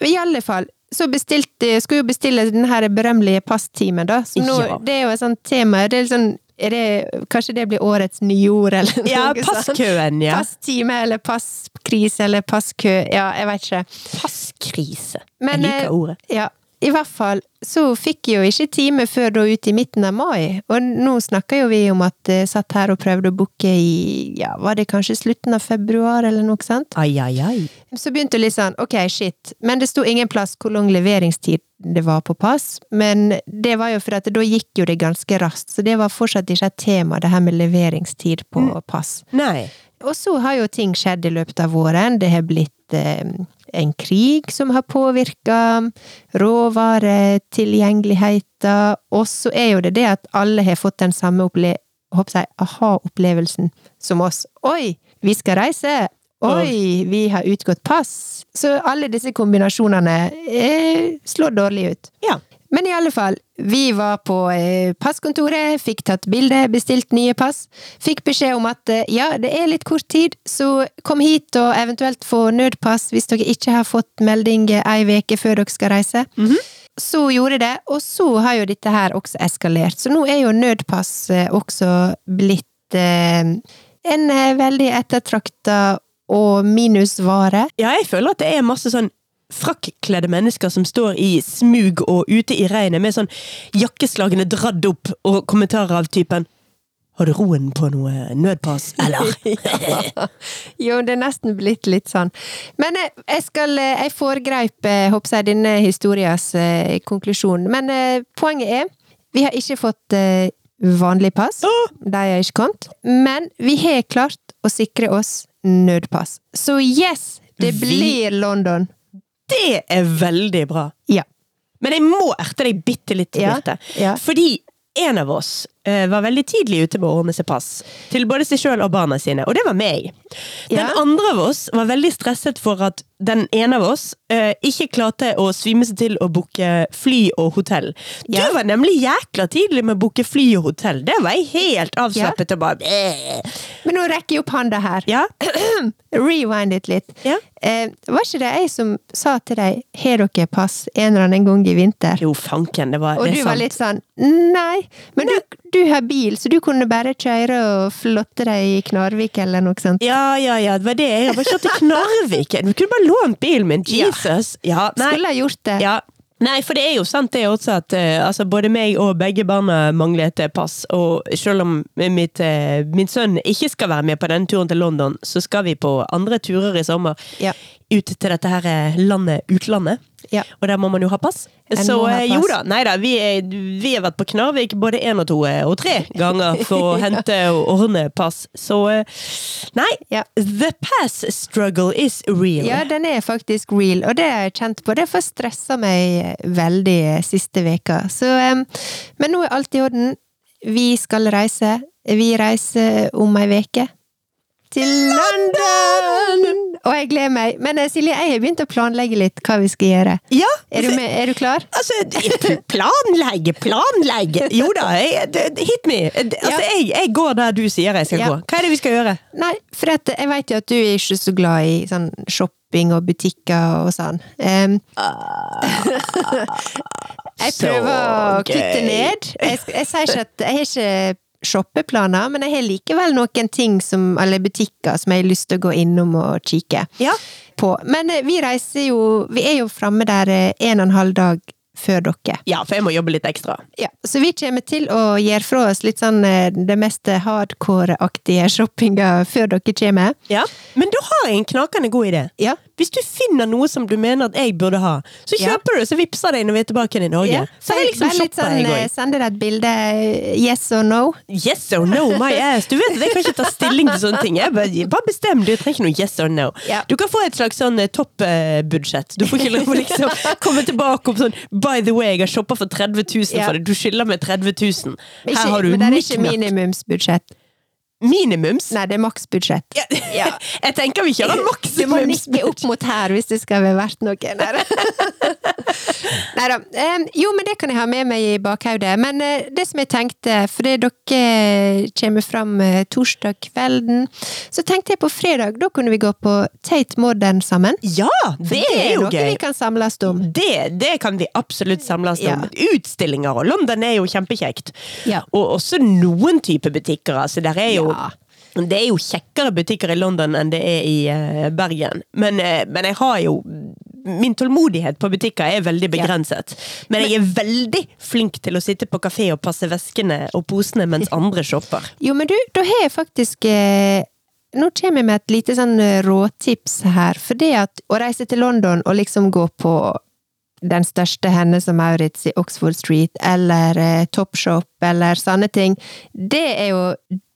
Speaker 2: I alle fall, så bestilte, skulle jo bestille den her berømmelige passtimen, da. Så nå,
Speaker 1: Ja.
Speaker 2: Det er jo et sånt tema. Det er sånn er det, Kanskje det blir årets nyord, eller noe
Speaker 1: Ja, passkøen, ja.
Speaker 2: Passtime, eller passkrise, eller passkø. Ja, jeg veit ikke.
Speaker 1: Passkrise.
Speaker 2: Men,
Speaker 1: jeg liker
Speaker 2: eh,
Speaker 1: ordet.
Speaker 2: Ja, i hvert fall så fikk jeg jo ikke time før da ut i midten av mai. Og nå snakker jo vi om at jeg satt her og prøvde å booke i ja, var det kanskje slutten av februar, eller noe sånt?
Speaker 1: Ai, ai, ai.
Speaker 2: Så begynte det litt sånn, ok, shit. Men det sto ingen plass hvor lang leveringstid det var på pass. Men det var jo for at da gikk jo det ganske raskt, så det var fortsatt ikke et tema, det her med leveringstid på pass.
Speaker 1: Nei.
Speaker 2: Og så har jo ting skjedd i løpet av våren. Det har blitt eh, en krig som har påvirka råvaretilgjengeligheten, og så er jo det det at alle har fått den samme opple aha-opplevelsen som oss. Oi, vi skal reise! Oi, vi har utgått pass! Så alle disse kombinasjonene eh, slår dårlig ut.
Speaker 1: Ja.
Speaker 2: Men i alle fall, vi var på eh, passkontoret, fikk tatt bilde, bestilt nye pass. Fikk beskjed om at eh, ja, det er litt kort tid, så kom hit og eventuelt få nødpass hvis dere ikke har fått melding ei uke før dere skal reise. Så gjorde det, og så har jo dette her også eskalert. Så nå er jo nødpass eh, også blitt eh, en eh, veldig ettertrakta og minusvare.
Speaker 1: Ja, jeg føler at det er masse sånn frakkledde mennesker som står i smug og ute i regnet med sånn jakkeslagene dradd opp og kommentarer av typen Har du roen på noe nødpass, eller?
Speaker 2: Jo, det er nesten blitt litt sånn. Men eh, jeg skal eh, Jeg foregreip, eh, håper jeg, denne historias eh, konklusjon. Men eh, poenget er, vi har ikke fått eh, vanlig pass.
Speaker 1: Åh!
Speaker 2: De har ikke kommet. Men vi har klart å sikre oss nødpass. Så yes! Det
Speaker 1: Vi-
Speaker 2: blir London.
Speaker 1: Det er veldig bra!
Speaker 2: Ja.
Speaker 1: Men jeg må erte deg bitte litt,
Speaker 2: Ja,
Speaker 1: Birte.
Speaker 2: ja.
Speaker 1: Fordi en av oss var veldig tidlig ute med å ordne seg pass. Til både seg sjøl og barna sine, og det var meg. Den
Speaker 2: Ja.
Speaker 1: andre av oss var veldig stresset for at den ene av oss uh, ikke klarte å svime seg til å booke fly og hotell. Du var nemlig jækla tidlig med å booke fly og hotell. Det var jeg helt avslappet og bare.
Speaker 2: Men nå rekker jeg opp handa her.
Speaker 1: Ja,
Speaker 2: Rewind it litt.
Speaker 1: Ja.
Speaker 2: Uh, var ikke det jeg som sa til deg 'har dere pass' en eller annen gang i vinter?
Speaker 1: jo fanken, det var
Speaker 2: Og
Speaker 1: det
Speaker 2: du
Speaker 1: sant.
Speaker 2: var litt sånn Nei, men du, du har bil, så du kunne bare kjøre og flotte deg i Knarvik eller noe sånt.
Speaker 1: Ja, ja, ja, det var det. Jeg har bare kjørt til Knarvik. Du kunne bare lånt bilen min. Jesus. Ja, Ja,
Speaker 2: Skulle ha gjort det.
Speaker 1: Ja. Nei, for det er jo sant det også at uh, altså, både meg og begge barna manglet et pass. Og selv om mitt, uh, min sønn ikke skal være med på denne turen til London, så skal vi på andre turer i sommer.
Speaker 2: Ja.
Speaker 1: Ut til dette her eh, landet, utlandet.
Speaker 2: Ja.
Speaker 1: Og der må man jo ha pass.
Speaker 2: En
Speaker 1: Så
Speaker 2: ha
Speaker 1: pass. jo da, nei da. Vi, vi har vært på Knarvik både én og to eh, og tre ganger for å hente og ordne pass. Så eh, nei.
Speaker 2: Ja.
Speaker 1: The pass struggle is real.
Speaker 2: Ja, den er faktisk real, og det har jeg kjent på. Det får stressa meg veldig siste veka. Så, men nå er alt i orden. Vi skal reise. Vi reiser om ei veke. Til London! Og jeg gleder meg. Men eh, Silje, jeg har begynt å planlegge litt hva vi skal gjøre.
Speaker 1: Ja,
Speaker 2: Er du, med? Er du klar?
Speaker 1: Altså, planlegge, planlegge Jo da, jeg, hit me! Altså,
Speaker 2: Ja.
Speaker 1: jeg, jeg går der du sier jeg skal
Speaker 2: Ja.
Speaker 1: gå. Hva er det vi skal gjøre?
Speaker 2: Nei, for jeg vet jo at du er ikke så glad i sånn shopping og butikker og sånn. Um, jeg prøver å kutte ned. Jeg, jeg sier ikke at jeg har ikke shoppeplaner, men jeg har likevel noen ting som, eller butikker som jeg har lyst til å gå innom og kikke.
Speaker 1: Ja.
Speaker 2: på. Men eh, vi reiser jo Vi er jo framme der eh, en og en halv dag før dere.
Speaker 1: Ja, for jeg må jobbe litt ekstra.
Speaker 2: Ja, så vi kommer til å gjøre fra oss litt sånn eh, det mest hardcore-aktige shoppinga før dere kommer.
Speaker 1: Ja. Men da har jeg en knakende god idé.
Speaker 2: Ja.
Speaker 1: Hvis du finner noe som du mener at jeg burde ha, så
Speaker 2: Ja.
Speaker 1: kjøper du det, så vippser deg når vi er tilbake i Norge.
Speaker 2: Ja.
Speaker 1: Så jeg liksom shopper
Speaker 2: sånn,
Speaker 1: jeg
Speaker 2: eh,
Speaker 1: òg.
Speaker 2: Sende deg et bilde eh, yes or no.
Speaker 1: Yes or no, my ass. Du vet at jeg kan ikke ta stilling til sånne ting. Jeg bare, bare bestem, du trenger ikke noe yes or no.
Speaker 2: Ja.
Speaker 1: Du kan få et slags sånn eh, toppbudsjett. Du får ikke lov å liksom komme tilbake om sånn By the way, jeg har shoppa for 30 000
Speaker 2: Ja.
Speaker 1: for det, du skylder meg 30 000. Her har du
Speaker 2: men det er ikke minimumsbudsjett.
Speaker 1: Minimums?
Speaker 2: Nei, det er maksbudsjett.
Speaker 1: Ja.
Speaker 2: Ja.
Speaker 1: Jeg tenker vi kjører
Speaker 2: Du må nikke opp mot her hvis det skal være verdt noe. Nei da. Jo, men det kan jeg ha med meg i bakhodet. Men eh, det som jeg tenkte, fordi dere kommer fram eh, torsdag kvelden, så tenkte jeg på fredag, da kunne vi gå på Tate Modern sammen.
Speaker 1: Ja, det er jo
Speaker 2: noe
Speaker 1: gøy.
Speaker 2: vi kan samles om.
Speaker 1: Det, det kan vi absolutt samles
Speaker 2: Ja.
Speaker 1: om. Utstillinger og London er jo kjempekjekt.
Speaker 2: Ja.
Speaker 1: Og også noen type butikker. Altså, der er jo
Speaker 2: Ja.
Speaker 1: Det er jo kjekkere butikker i London enn det er i eh, Bergen. Men, eh, men jeg har jo Min tålmodighet på butikker er veldig begrenset. Men jeg er veldig flink til å sitte på kafé og passe veskene og posene mens andre shopper.
Speaker 2: Jo, men du, da har jeg faktisk eh, Nå kommer jeg med et lite sånn råtips her. For det at å reise til London og liksom gå på den største Hennes og Maurits i Oxford Street, eller Topshop, eller sånne ting, det er jo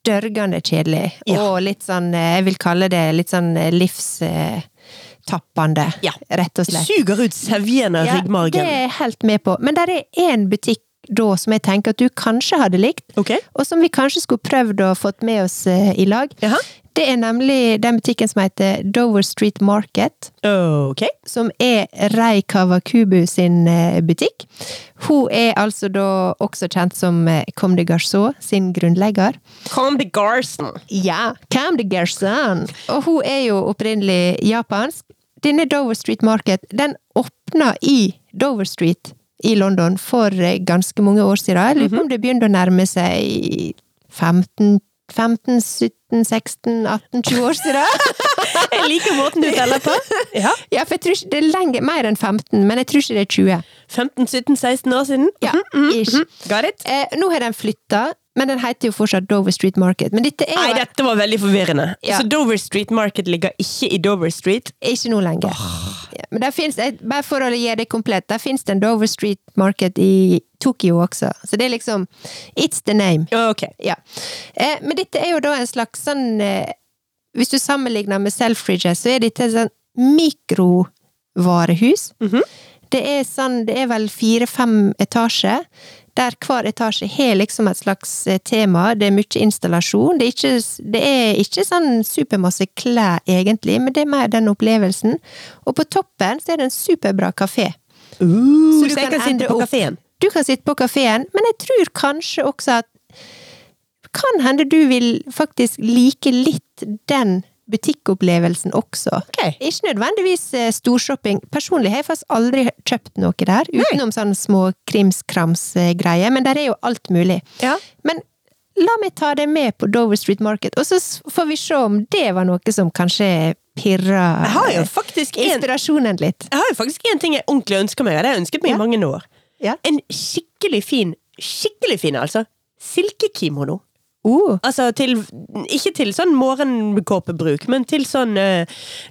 Speaker 2: dørgende kjedelig.
Speaker 1: Ja.
Speaker 2: Og litt sånn, eh, jeg vil kalle det litt sånn eh, livstappende,
Speaker 1: Ja.
Speaker 2: rett og slett.
Speaker 1: Suger ut sevjen av
Speaker 2: Ja, det er jeg helt med på. Men der er én butikk da som jeg tenker at du kanskje hadde likt,
Speaker 1: okay.
Speaker 2: og som vi kanskje skulle prøvd å fått med oss eh, i lag.
Speaker 1: Aha.
Speaker 2: Det er nemlig den butikken som heter Dover Street Market,
Speaker 1: Okay.
Speaker 2: som er Rei Kawakubu sin eh, butikk. Hun er altså da også kjent som eh, Comme de Garçon sin grunnlegger.
Speaker 1: Come de Garçon!
Speaker 2: Ja, Comme de Garçon! Og hun er jo opprinnelig japansk. Denne Dover Street Market, den åpna i Dover Street i London for eh, ganske mange år siden. Jeg lurer på om det begynte å nærme seg 15 15, 17, 16, 18, 20 år siden.
Speaker 1: Jeg liker måten du teller på. Ja.
Speaker 2: Ja, for jeg tror ikke det er lenge, mer enn 15, men jeg tror ikke det er 20.
Speaker 1: 15-17-16 år siden.
Speaker 2: Ja,
Speaker 1: Mhm,
Speaker 2: ish.
Speaker 1: mhm. Got it?
Speaker 2: Eh, nå har den flytta, men den heter jo fortsatt Dover Street Market. Men dette er
Speaker 1: Nei, dette var veldig forvirrende.
Speaker 2: Ja.
Speaker 1: Så Dover Street Market ligger ikke i Dover Street.
Speaker 2: ikke nå lenger. Ja, men der finnes, bare for å gi det komplett, der finnes det en Dover Street Market i Tokyo også. Så det er liksom It's the name.
Speaker 1: Ok.
Speaker 2: Ja. Eh, men dette er jo da en slags sånn eh, Hvis du sammenligner med Selfridges, så er dette et sånn mikrovarehus.
Speaker 1: Mhm.
Speaker 2: Det er sånn, det er vel fire-fem etasjer, der hver etasje har liksom et slags eh, tema. Det er mye installasjon. Det er ikke, det er ikke sånn supermasse klær, egentlig, men det er mer den opplevelsen. Og på toppen så er det en superbra kafé.
Speaker 1: Uh,
Speaker 2: Så
Speaker 1: så,
Speaker 2: du
Speaker 1: jeg
Speaker 2: kan
Speaker 1: kan sitte på kafeen.
Speaker 2: Du kan sitte på kafeen, men jeg tror kanskje også at Kan hende du vil faktisk like litt den butikkopplevelsen også.
Speaker 1: Okay.
Speaker 2: Ikke nødvendigvis eh, storshopping. Personlig har jeg faktisk aldri kjøpt noe der, utenom sånne små krimskrams-greier, men der er jo alt mulig.
Speaker 1: Ja.
Speaker 2: Men la meg ta det med på Dover Street Market, og så får vi se om det var noe som kanskje pirra
Speaker 1: en,
Speaker 2: inspirasjonen litt.
Speaker 1: jeg har jo faktisk en ting jeg ordentlig ønsker meg, og det har jeg ønsket meg
Speaker 2: Ja.
Speaker 1: i mange år.
Speaker 2: Ja.
Speaker 1: En skikkelig fin, skikkelig fin altså, silkekimono.
Speaker 2: Oh,
Speaker 1: Altså til, ikke til sånn morgenkåpebruk, men til sånn uh,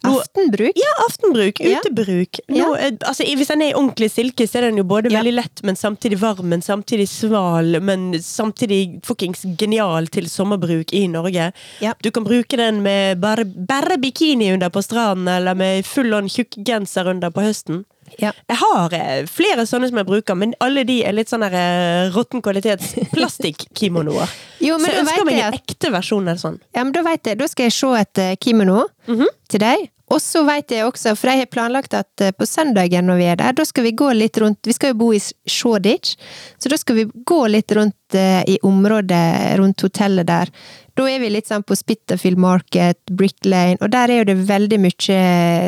Speaker 1: noe-
Speaker 2: aftenbruk.
Speaker 1: Ja, aftenbruk,
Speaker 2: Ja.
Speaker 1: utebruk.
Speaker 2: Ja.
Speaker 1: Nå, eh, altså, hvis den er i ordentlig silke, så er den jo både
Speaker 2: Ja.
Speaker 1: veldig lett, men samtidig varm, men samtidig sval, men samtidig fuckings genial til sommerbruk i Norge.
Speaker 2: Ja.
Speaker 1: Du kan bruke den med bare, bare bikini under på stranden, eller med full on tjukk genser under på høsten.
Speaker 2: Ja.
Speaker 1: Jeg har eh, flere sånne som jeg bruker, men alle de er litt sånn eh, råtten kvalitets plastikkimonoer. Så jeg ønsker meg en ekte versjon eller sånn.
Speaker 2: Ja, men da vet jeg, da skal jeg se etter kimono
Speaker 1: Mhm.
Speaker 2: til deg. Og så vet jeg også, for jeg har planlagt at eh, på søndagen når vi er der, da skal vi gå litt rundt Vi skal jo bo i Shoreditch, så da skal vi gå litt rundt eh, i området rundt hotellet der. Da er vi litt sånn på Spitterfield Market, Brick Lane, og der er jo det veldig mye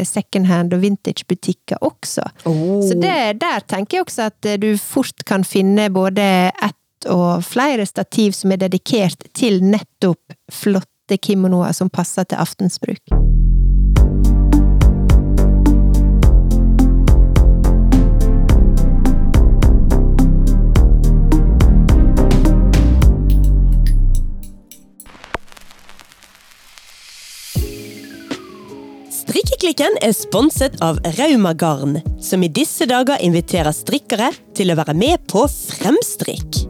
Speaker 2: secondhand og vintage-butikker også.
Speaker 1: Oh.
Speaker 2: Så det, der tenker jeg også at eh, du fort kan finne både ett og flere stativ som er dedikert til nettopp flotte kimonoer som passer til aftensbruk.
Speaker 1: Strikken er sponset av Rauma Garn, som i disse dager inviterer strikkere til å være med på Fremstrikk.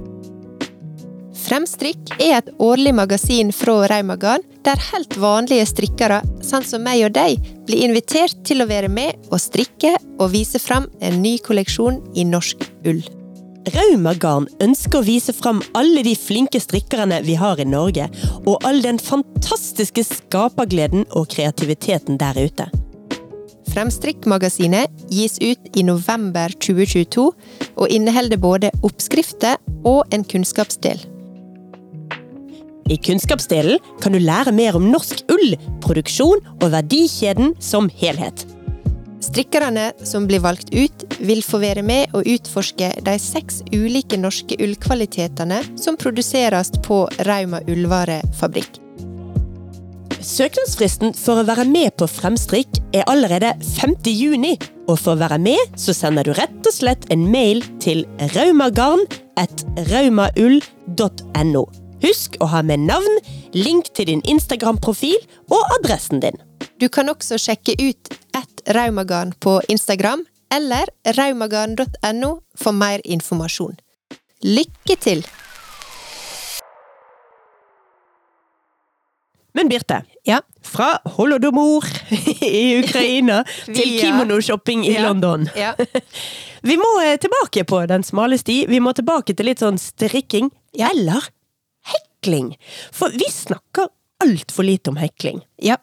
Speaker 2: Fremstrikk er et årlig magasin fra Raumagarn, der helt vanlige strikkere, sånn som meg og deg, blir invitert til å være med og strikke og vise fram en ny kolleksjon i norsk ull.
Speaker 1: Rauma Garn ønsker å vise fram alle de flinke strikkerne vi har i Norge, og all den fantastiske skapergleden og kreativiteten der ute.
Speaker 2: Fremstrikk-magasinet gis ut i november 2022 og inneholder både oppskrifter og en kunnskapsdel.
Speaker 1: I kunnskapsdelen kan du lære mer om norsk ull, produksjon og verdikjeden som helhet.
Speaker 2: Strikkerne som blir valgt ut, vil få være med og utforske de seks ulike norske ullkvalitetene som produseres på Rauma ullvarefabrikk.
Speaker 1: Søknadsfristen for å være med på Fremstrikk er allerede 5. juni, og for å være med så sender du rett og slett en mail til raumagarn at raumaull.no. Husk å ha med navn, link til din Instagram-profil og adressen din.
Speaker 2: Du kan også sjekke ut ett raumagarn på Instagram eller raumagarn.no for mer informasjon. Lykke til!
Speaker 1: Men Birte,
Speaker 2: Ja,
Speaker 1: fra Holodomor i Ukraina til kimonoshopping i
Speaker 2: Ja.
Speaker 1: London.
Speaker 2: ja.
Speaker 1: Vi må eh, tilbake på den smale sti. Vi må tilbake til litt sånn strikking. Eller hekling. For vi snakker altfor lite om hekling.
Speaker 2: ja.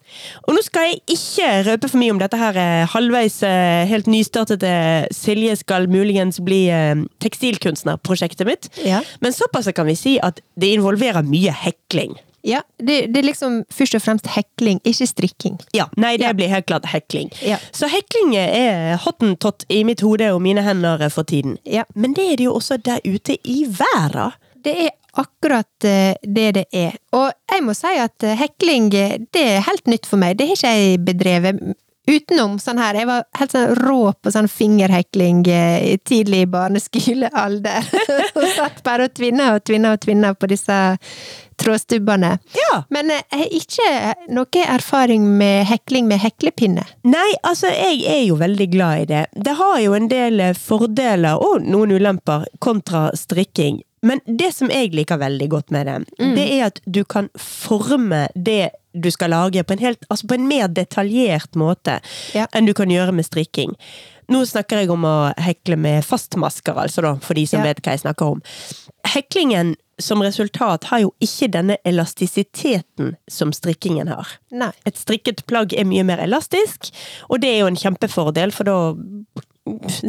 Speaker 1: Og nå skal jeg ikke røpe for mye om dette her eh, halvveis eh, helt nystartede Silje skal muligens bli eh, tekstilkunstnerprosjektet mitt.
Speaker 2: Ja.
Speaker 1: Men såpass kan vi si at det involverer mye hekling.
Speaker 2: ja. Det, det er liksom først og fremst hekling, ikke strikking.
Speaker 1: Ja, nei, det
Speaker 2: Ja.
Speaker 1: blir helt klart hekling.
Speaker 2: Ja.
Speaker 1: Så hekling er hottentott i mitt hode og mine hender for tiden.
Speaker 2: Ja.
Speaker 1: Men det er det jo også der ute i verden.
Speaker 2: Det er akkurat eh, det det er. Og jeg må si at eh, hekling, eh, det er helt nytt for meg. Det har ikke jeg bedrevet utenom sånn her. Jeg var helt sånn rå på sånn fingerhekling tidlig i barneskolealder. og satt bare og tvinna og tvinna og tvinna på disse trådstubbene.
Speaker 1: Ja.
Speaker 2: Men jeg har ikke noe erfaring med hekling med heklepinne.
Speaker 1: Nei, altså, jeg er jo veldig glad i det. Det har jo en del fordeler og noen ulemper kontra strikking. Men det som jeg liker veldig godt med det, det er at du kan forme det du skal lage på en, helt, altså på en mer detaljert måte
Speaker 2: Ja.
Speaker 1: enn du kan gjøre med strikking. Nå snakker jeg om å hekle med fastmasker, altså da, for de som
Speaker 2: Ja.
Speaker 1: vet hva jeg snakker om. Heklingen som resultat har jo ikke denne elastisiteten som strikkingen har.
Speaker 2: Nei.
Speaker 1: Et strikket plagg er mye mer elastisk, og det er jo en kjempefordel, for da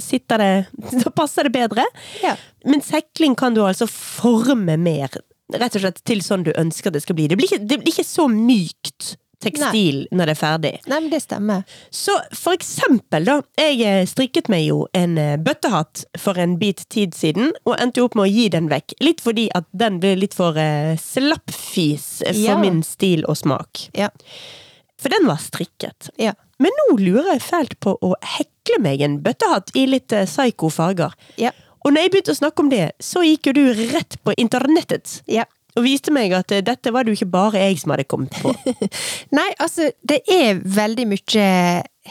Speaker 1: sitter det Da passer det bedre.
Speaker 2: Ja.
Speaker 1: Men sekling kan du altså forme mer, rett og slett til sånn du ønsker det skal bli. Det blir ikke, det blir ikke så mykt tekstil når det er ferdig.
Speaker 2: Nei, men det stemmer.
Speaker 1: Så for eksempel, da. Jeg eh, strikket meg jo en eh, bøttehatt for en bit tid siden, og endte opp med å gi den vekk. Litt fordi at den ble litt for uh, slappfis for
Speaker 2: Ja.
Speaker 1: min stil og smak.
Speaker 2: Ja.
Speaker 1: For den var strikket.
Speaker 2: Ja.
Speaker 1: Men nå lurer jeg fælt på å hekle meg en bøttehatt i litt eh, psyko farger.
Speaker 2: Ja.
Speaker 1: Og når jeg begynte å snakke om det, så gikk jo du rett på internettet
Speaker 2: ja.
Speaker 1: og viste meg at eh, dette var det jo ikke bare jeg som hadde kommet på.
Speaker 2: Nei, altså, det er veldig mye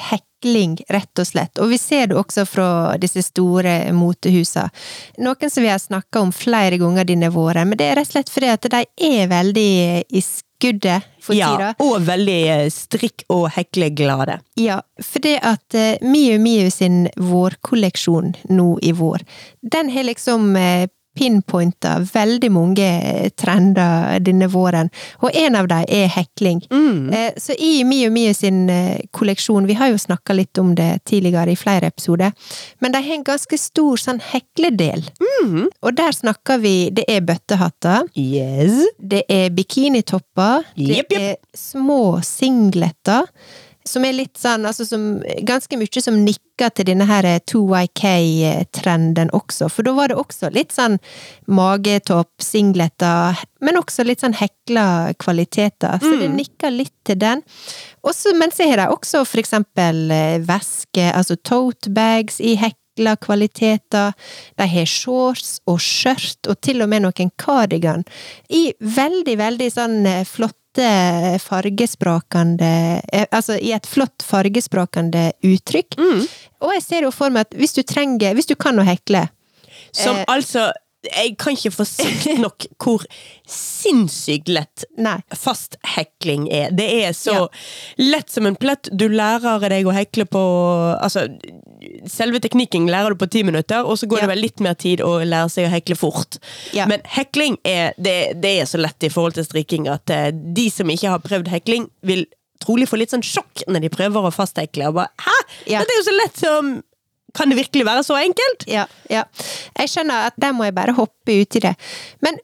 Speaker 2: hekling, rett og slett. Og vi ser det også fra disse store motehusene. Noen som vi har snakka om flere ganger denne våren, men det er rett og slett fordi at de er veldig i skuddet for
Speaker 1: ja, og veldig eh, strikk- og hekleglade.
Speaker 2: Ja, for det at uh, Miu Miu sin vårkolleksjon nå i vår, den har liksom uh, pinpointa veldig mange eh, trender denne våren, og en av dem er hekling.
Speaker 1: Mm.
Speaker 2: Eh, Så i Mio Mio sin eh, kolleksjon, vi har jo snakka litt om det tidligere i flere episoder, men de har en ganske stor sånn hekledel.
Speaker 1: Mm.
Speaker 2: Og der snakker vi Det er bøttehatter,
Speaker 1: Yes.
Speaker 2: det er bikinitopper, det
Speaker 1: yep. Det
Speaker 2: er små singleter. Som er litt sånn, altså som Ganske mye som nikker til denne her 2YK-trenden også. For da var det også litt sånn magetopp, singleter, men også litt sånn hekla kvaliteter. Så det nikker litt til den. Også, men så har de også for eksempel væske, altså tote bags i hekla kvaliteter. De har shorts og skjørt, og til og med noen cardigan. I veldig, veldig sånn eh, flotte fargesprakende eh, Altså i et flott fargesprakende uttrykk.
Speaker 1: Mm.
Speaker 2: Og jeg ser jo for meg at hvis du trenger Hvis du kan å hekle
Speaker 1: Som
Speaker 2: Eh.
Speaker 1: altså Jeg kan ikke få sagt nok hvor sinnssykt lett
Speaker 2: Nei.
Speaker 1: fasthekling er. Det er så lett som en plett. Du lærer deg å hekle på Altså, selve teknikken lærer du på ti minutter, og så går
Speaker 2: Ja.
Speaker 1: det vel litt mer tid å lære seg å hekle fort.
Speaker 2: Ja.
Speaker 1: Men hekling er det, det er så lett i forhold til strikking at eh, de som ikke har prøvd hekling, vil trolig få litt sånn sjokk når de prøver å fasthekle. Og bare, Hæ?
Speaker 2: Ja.
Speaker 1: Dette er jo så lett som Kan det virkelig være så enkelt?
Speaker 2: Ja, ja. Jeg skjønner at der må jeg bare hoppe uti det. Men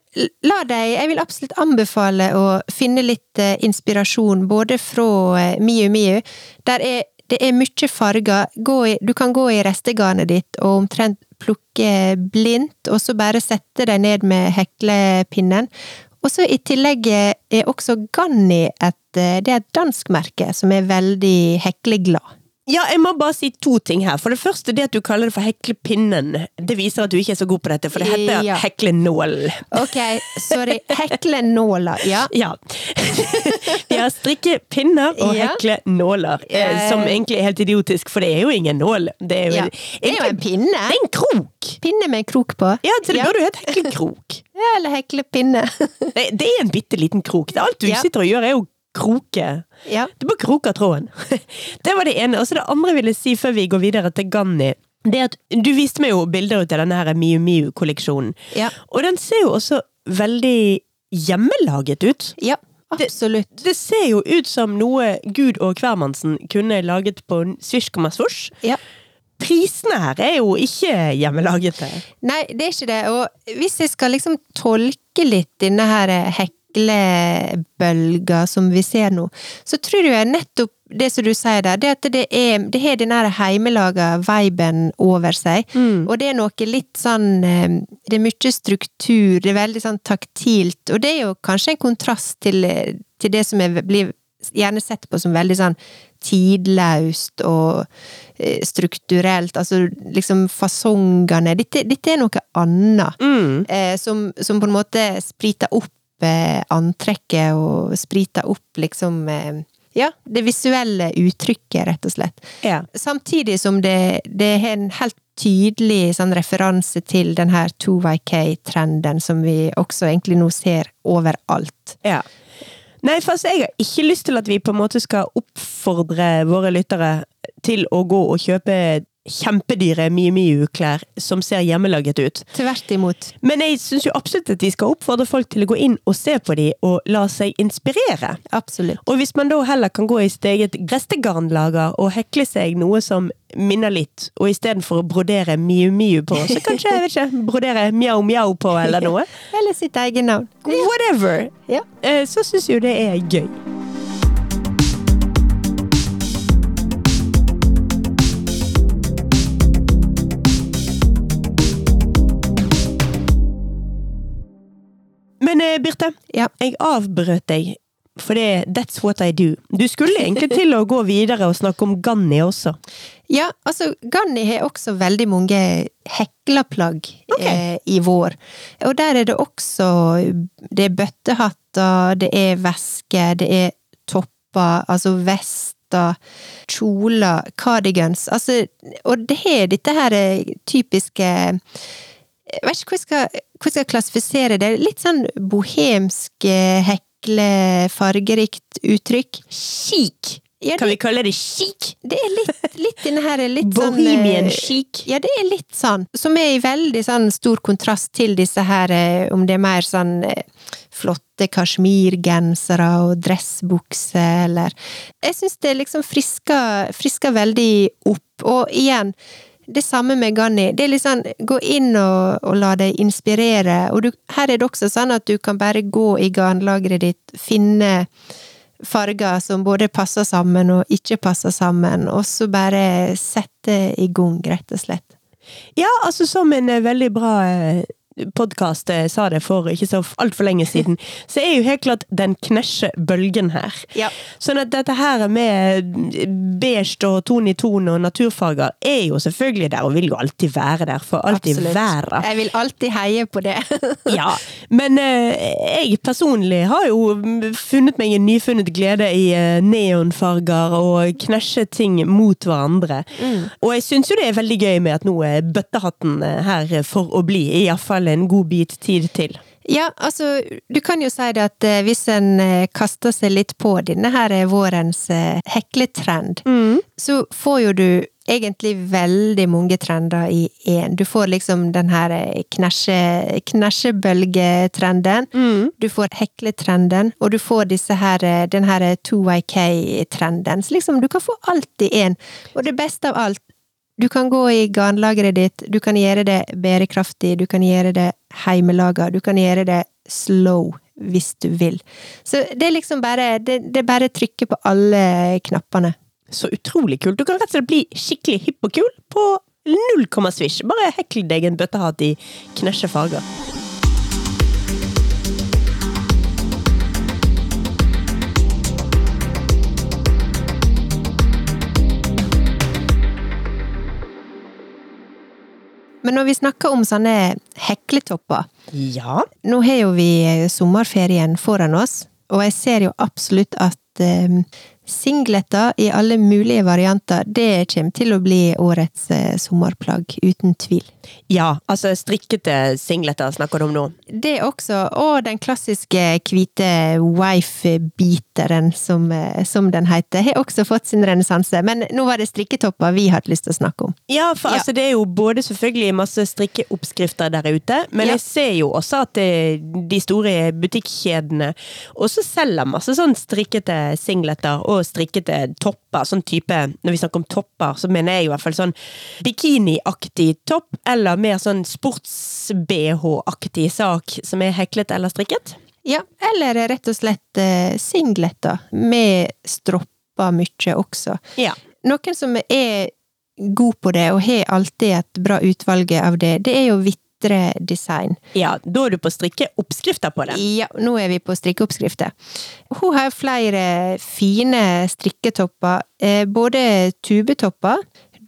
Speaker 2: la deg Jeg vil absolutt anbefale å finne litt eh, inspirasjon, både fra eh, Miu Miu. Der er det er mye farger. I, du kan gå i restegarnet ditt og omtrent plukke blindt, og så bare sette deg ned med heklepinnen. Og så i tillegg er også Ganni et, eh, det er et dansk merke som er veldig hekleglad.
Speaker 1: Ja, jeg må bare si to ting her. For det første, det at du kaller det for heklepinnen, det viser at du ikke er så god på dette, for det heter
Speaker 2: Ja.
Speaker 1: heklenål.
Speaker 2: Ok, sorry. Heklenåler, ja.
Speaker 1: Ja. Vi har strikkepinner og
Speaker 2: Ja.
Speaker 1: heklenåler, eh, som egentlig er helt idiotisk, for det er jo ingen nål. Det er jo,
Speaker 2: Ja. Det er jo en pinne.
Speaker 1: Det er en krok!
Speaker 2: Pinne med en krok på.
Speaker 1: Ja, så det burde jo hete heklekrok.
Speaker 2: Ja, eller heklepinne.
Speaker 1: Det, det er en bitte liten krok. Det alt du sitter og gjør, er jo kroke.
Speaker 2: ja.
Speaker 1: Du bare kroker tråden. Det var det ene. Og så det andre jeg ville si før vi går videre til Ganni. Det at Du viste meg jo bilder ut av denne her Miu Miu-kolleksjonen.
Speaker 2: Ja.
Speaker 1: Og den ser jo også veldig hjemmelaget ut.
Speaker 2: ja, absolutt.
Speaker 1: Det ser jo ut som noe Gud og hvermannsen kunne laget på Svisj komma svosj.
Speaker 2: Ja.
Speaker 1: Prisene her er jo ikke hjemmelagete.
Speaker 2: Nei, det er ikke det. Og hvis jeg skal liksom tolke litt denne her heklebølga som vi ser nå, så tror jeg nettopp det som du sier der, det at det er Det har den der heimelaga viben over seg. Og det er noe litt sånn eh, Det er mye struktur, det er veldig sånn taktilt, og det er jo kanskje en kontrast til, til det som er, blir gjerne sett på som veldig sånn tidløst og eh, strukturelt, altså liksom fasongene Dette, dette er noe annet,
Speaker 1: Mm.
Speaker 2: eh, som, som på en måte spriter opp antrekket og sprita opp liksom eh, Ja, det visuelle uttrykket, rett og slett.
Speaker 1: Ja.
Speaker 2: Samtidig som det, det har en helt tydelig sånn referanse til den her 2YK-trenden som vi også egentlig nå ser overalt.
Speaker 1: ja. Nei, for altså, jeg har ikke lyst til at vi på en måte skal oppfordre våre lyttere til å gå og kjøpe kjempedyre Miu Miu-klær som ser hjemmelaget ut.
Speaker 2: Tvert imot.
Speaker 1: Men jeg syns jo absolutt at vi skal oppfordre folk til å gå inn og se på de og la seg inspirere.
Speaker 2: Absolutt.
Speaker 1: Og hvis man da heller kan gå i sitt eget restegarnlager og hekle seg noe som minner litt, og istedenfor å brodere Miu Miu på, så kanskje jeg vet ikke, brodere Mjau Mjau på eller noe.
Speaker 2: Eller sitt eget navn.
Speaker 1: Whatever.
Speaker 2: Ja.
Speaker 1: Eh, Så syns jo det er gøy. Men eh, Birte,
Speaker 2: Ja.
Speaker 1: jeg avbrøt deg. For det, that's what I do. Du skulle egentlig til å gå videre og snakke om Ganni også.
Speaker 2: Ja, altså, Ganni har også veldig mange hekleplagg
Speaker 1: okay.
Speaker 2: eh, i vår. Og der er det også Det er bøttehatter, det er vesker, det er topper, altså vester, kjoler, cardigans. Altså, og det har dette her eh, typiske Jeg vet ikke hvordan jeg skal, jeg skal klassifisere det. Litt sånn bohemsk, eh, hekle, fargerikt uttrykk.
Speaker 1: Chic!
Speaker 2: Ja,
Speaker 1: Kan vi kalle det chic?
Speaker 2: det er litt, litt denne her litt sånn
Speaker 1: Bohemian
Speaker 2: eh,
Speaker 1: chic.
Speaker 2: Ja, det er litt sånn. Som er i veldig sånn stor kontrast til disse her, eh, om det er mer sånn eh, flotte kasjmirgensere og dressbukser, eller Jeg syns det liksom frisker, frisker veldig opp. Og igjen, det samme med Ganni. Det er litt sånn, gå inn og, og la deg inspirere. Og du, her er det også sånn at du kan bare gå i garnlageret ditt, finne farger som både passer sammen og ikke passer sammen, og så bare sette i gang, rett og slett.
Speaker 1: Ja, altså som en eh, veldig bra eh, podkast sa det for ikke så altfor lenge siden, så er jo helt klart den knæsje-bølgen her.
Speaker 2: Ja.
Speaker 1: Sånn at dette her med beige og ton i ton og naturfarger er jo selvfølgelig der, og vil jo alltid være der, for alltid
Speaker 2: Absolutt.
Speaker 1: være.
Speaker 2: Jeg vil alltid heie på det.
Speaker 1: Ja, men eh, jeg personlig har jo funnet meg en nyfunnet glede i eh, neonfarger og knæsje ting mot hverandre. Og jeg syns jo det er veldig gøy med at nå er bøttehatten eh, her for å bli, iallfall en god bit tid til.
Speaker 2: Ja, altså, du kan jo si det at eh, hvis en eh, kaster seg litt på denne her eh, vårens hekletrend, mm. så får jo du egentlig veldig mange trender i én. Du får liksom den her knæsje- knæsjebølgetrenden, du får hekletrenden, og du får disse her, den her 2YK-trenden. Så liksom, du kan få alt i én. Og det beste av alt, du kan gå i garnlageret ditt, du kan gjøre det bærekraftig, du kan gjøre det heimelaga, du kan gjøre det slow hvis du vil. Så det er liksom bare Det, det er bare å trykke på alle knappene.
Speaker 1: Så utrolig kult. Du kan rett og slett bli skikkelig hipp og kul på null komma svisj. Bare hekl deg en bøttehatt i knæsje farger.
Speaker 2: Men når vi snakker om sånne hekletopper
Speaker 1: Ja.
Speaker 2: Nå har jo vi sommerferien foran oss, og jeg ser jo absolutt at eh, singleter i alle mulige varianter, det kommer til å bli årets eh, sommerplagg, uten tvil.
Speaker 1: Ja, altså strikkete singleter snakker du om nå.
Speaker 2: Det også, og den klassiske hvite wife-biteren, som, eh, som den heter, har også fått sin renessanse. Men nå var det strikketopper vi hadde lyst til å snakke om.
Speaker 1: Ja, for
Speaker 2: Ja.
Speaker 1: altså det er jo både selvfølgelig masse strikkeoppskrifter der ute, men
Speaker 2: Ja.
Speaker 1: jeg ser jo også at det, de store butikkjedene også selger masse sånn strikkete singleter og strikkete topper. Sånn type, når vi snakker om topper, så mener jeg i hvert fall sånn bikiniaktig topp, eller mer sånn sports-BH-aktig sak som er heklet eller strikket.
Speaker 2: Ja, eller rett og slett eh, singleter, med stropper mye også.
Speaker 1: Ja.
Speaker 2: Noen som er god på det, og har alltid et bra utvalg av det, det er jo Vitre Design.
Speaker 1: ja, da er du på strikkeoppskrifter på det.
Speaker 2: Ja, nå er vi på strikkeoppskrifter. Hun har flere fine strikketopper, eh, både tubetopper,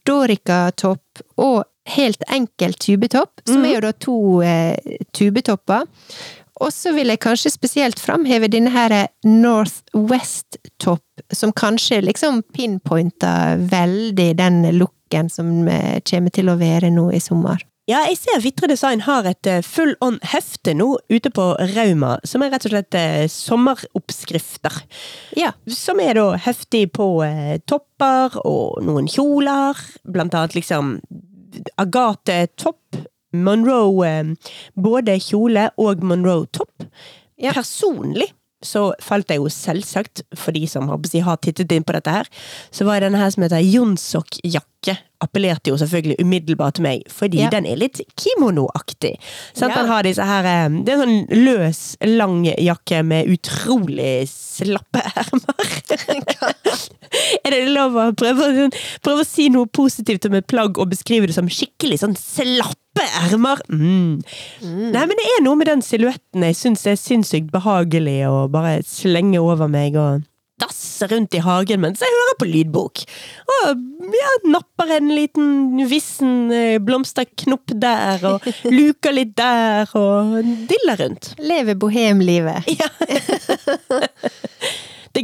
Speaker 2: dorikatopp og helt enkel tubetopp, som er jo da to eh, tubetopper. Og så vil jeg kanskje spesielt framheve denne her Northwest-topp, som kanskje liksom pinpointer veldig den looken som eh, kommer til å være nå i sommer.
Speaker 1: Ja, jeg ser Vitre Design har et eh, full on hefte nå ute på Rauma, som er rett og slett eh, sommeroppskrifter.
Speaker 2: Ja.
Speaker 1: Som er da heftig på eh, topper og noen kjoler, blant annet liksom Agathe-topp, Monroe eh, både kjole og Monroe-topp.
Speaker 2: Ja.
Speaker 1: Personlig så falt jeg jo selvsagt, for de som har, har tittet inn på dette her, så var denne her som heter Jonsok-jakke, appellerte jo selvfølgelig umiddelbart til meg, fordi
Speaker 2: Ja.
Speaker 1: den er litt kimono-aktig.
Speaker 2: Ja.
Speaker 1: Den har disse her, eh, det er en sånn løs, lang jakke med utrolig slappe ermer. er det lov å prøve, prøve å si noe positivt om et plagg og beskrive det som skikkelig sånn slappe ermer? Mm. Nei, men det er noe med den silhuetten jeg syns er sinnssykt behagelig å bare slenge over meg og dasse rundt i hagen mens jeg hører på lydbok. Og ja, napper en liten vissen eh, blomsterknopp der, og luker litt der, og diller rundt.
Speaker 2: Lever bohemlivet.
Speaker 1: Ja.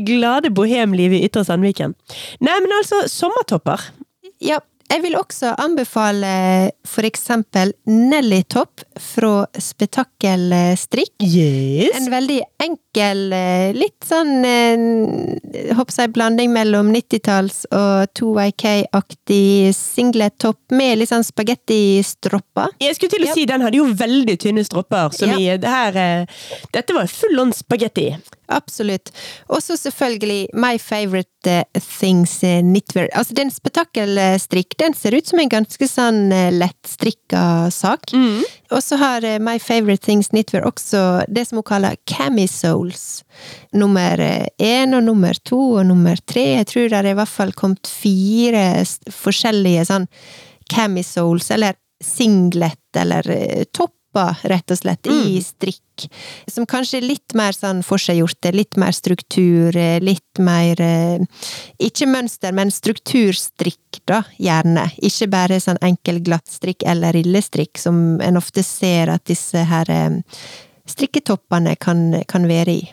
Speaker 1: Glade bohemlivet i Ytre Sandviken. Nei, men altså, sommertopper.
Speaker 2: Ja, jeg vil også anbefale for eksempel Nelly-topp fra Spetakkel Strikk.
Speaker 1: Yes.
Speaker 2: En veldig enkel, eh, litt sånn eh, Håper jeg blanding mellom 90-talls og 2YK-aktig singlet-topp med litt sånn spagettistropper.
Speaker 1: Jeg skulle til å
Speaker 2: Ja.
Speaker 1: si, den hadde jo veldig tynne stropper, som
Speaker 2: Ja.
Speaker 1: i det her eh, Dette var full on spagetti.
Speaker 2: Absolutt. Og så selvfølgelig My Favorite eh, Things eh, Knitwear. Altså, den spetakkelstrikk, den ser ut som en ganske sånn eh, lettstrikka sak. Og så har My Favorite Things Knitwear også det som hun kaller camisoles. Nummer én og nummer to og nummer tre. Jeg tror det er i hvert fall kommet fire forskjellige sånn camisoles, eller singlet, eller topp topper, rett og slett, i strikk. Som kanskje er litt mer sånn forseggjorte, litt mer struktur, eh, litt mer eh, Ikke mønster, men strukturstrikk, da, gjerne. Ikke bare sånn enkel glattstrikk eller rillestrikk, som en ofte ser at disse her eh, strikketoppene kan, kan være i.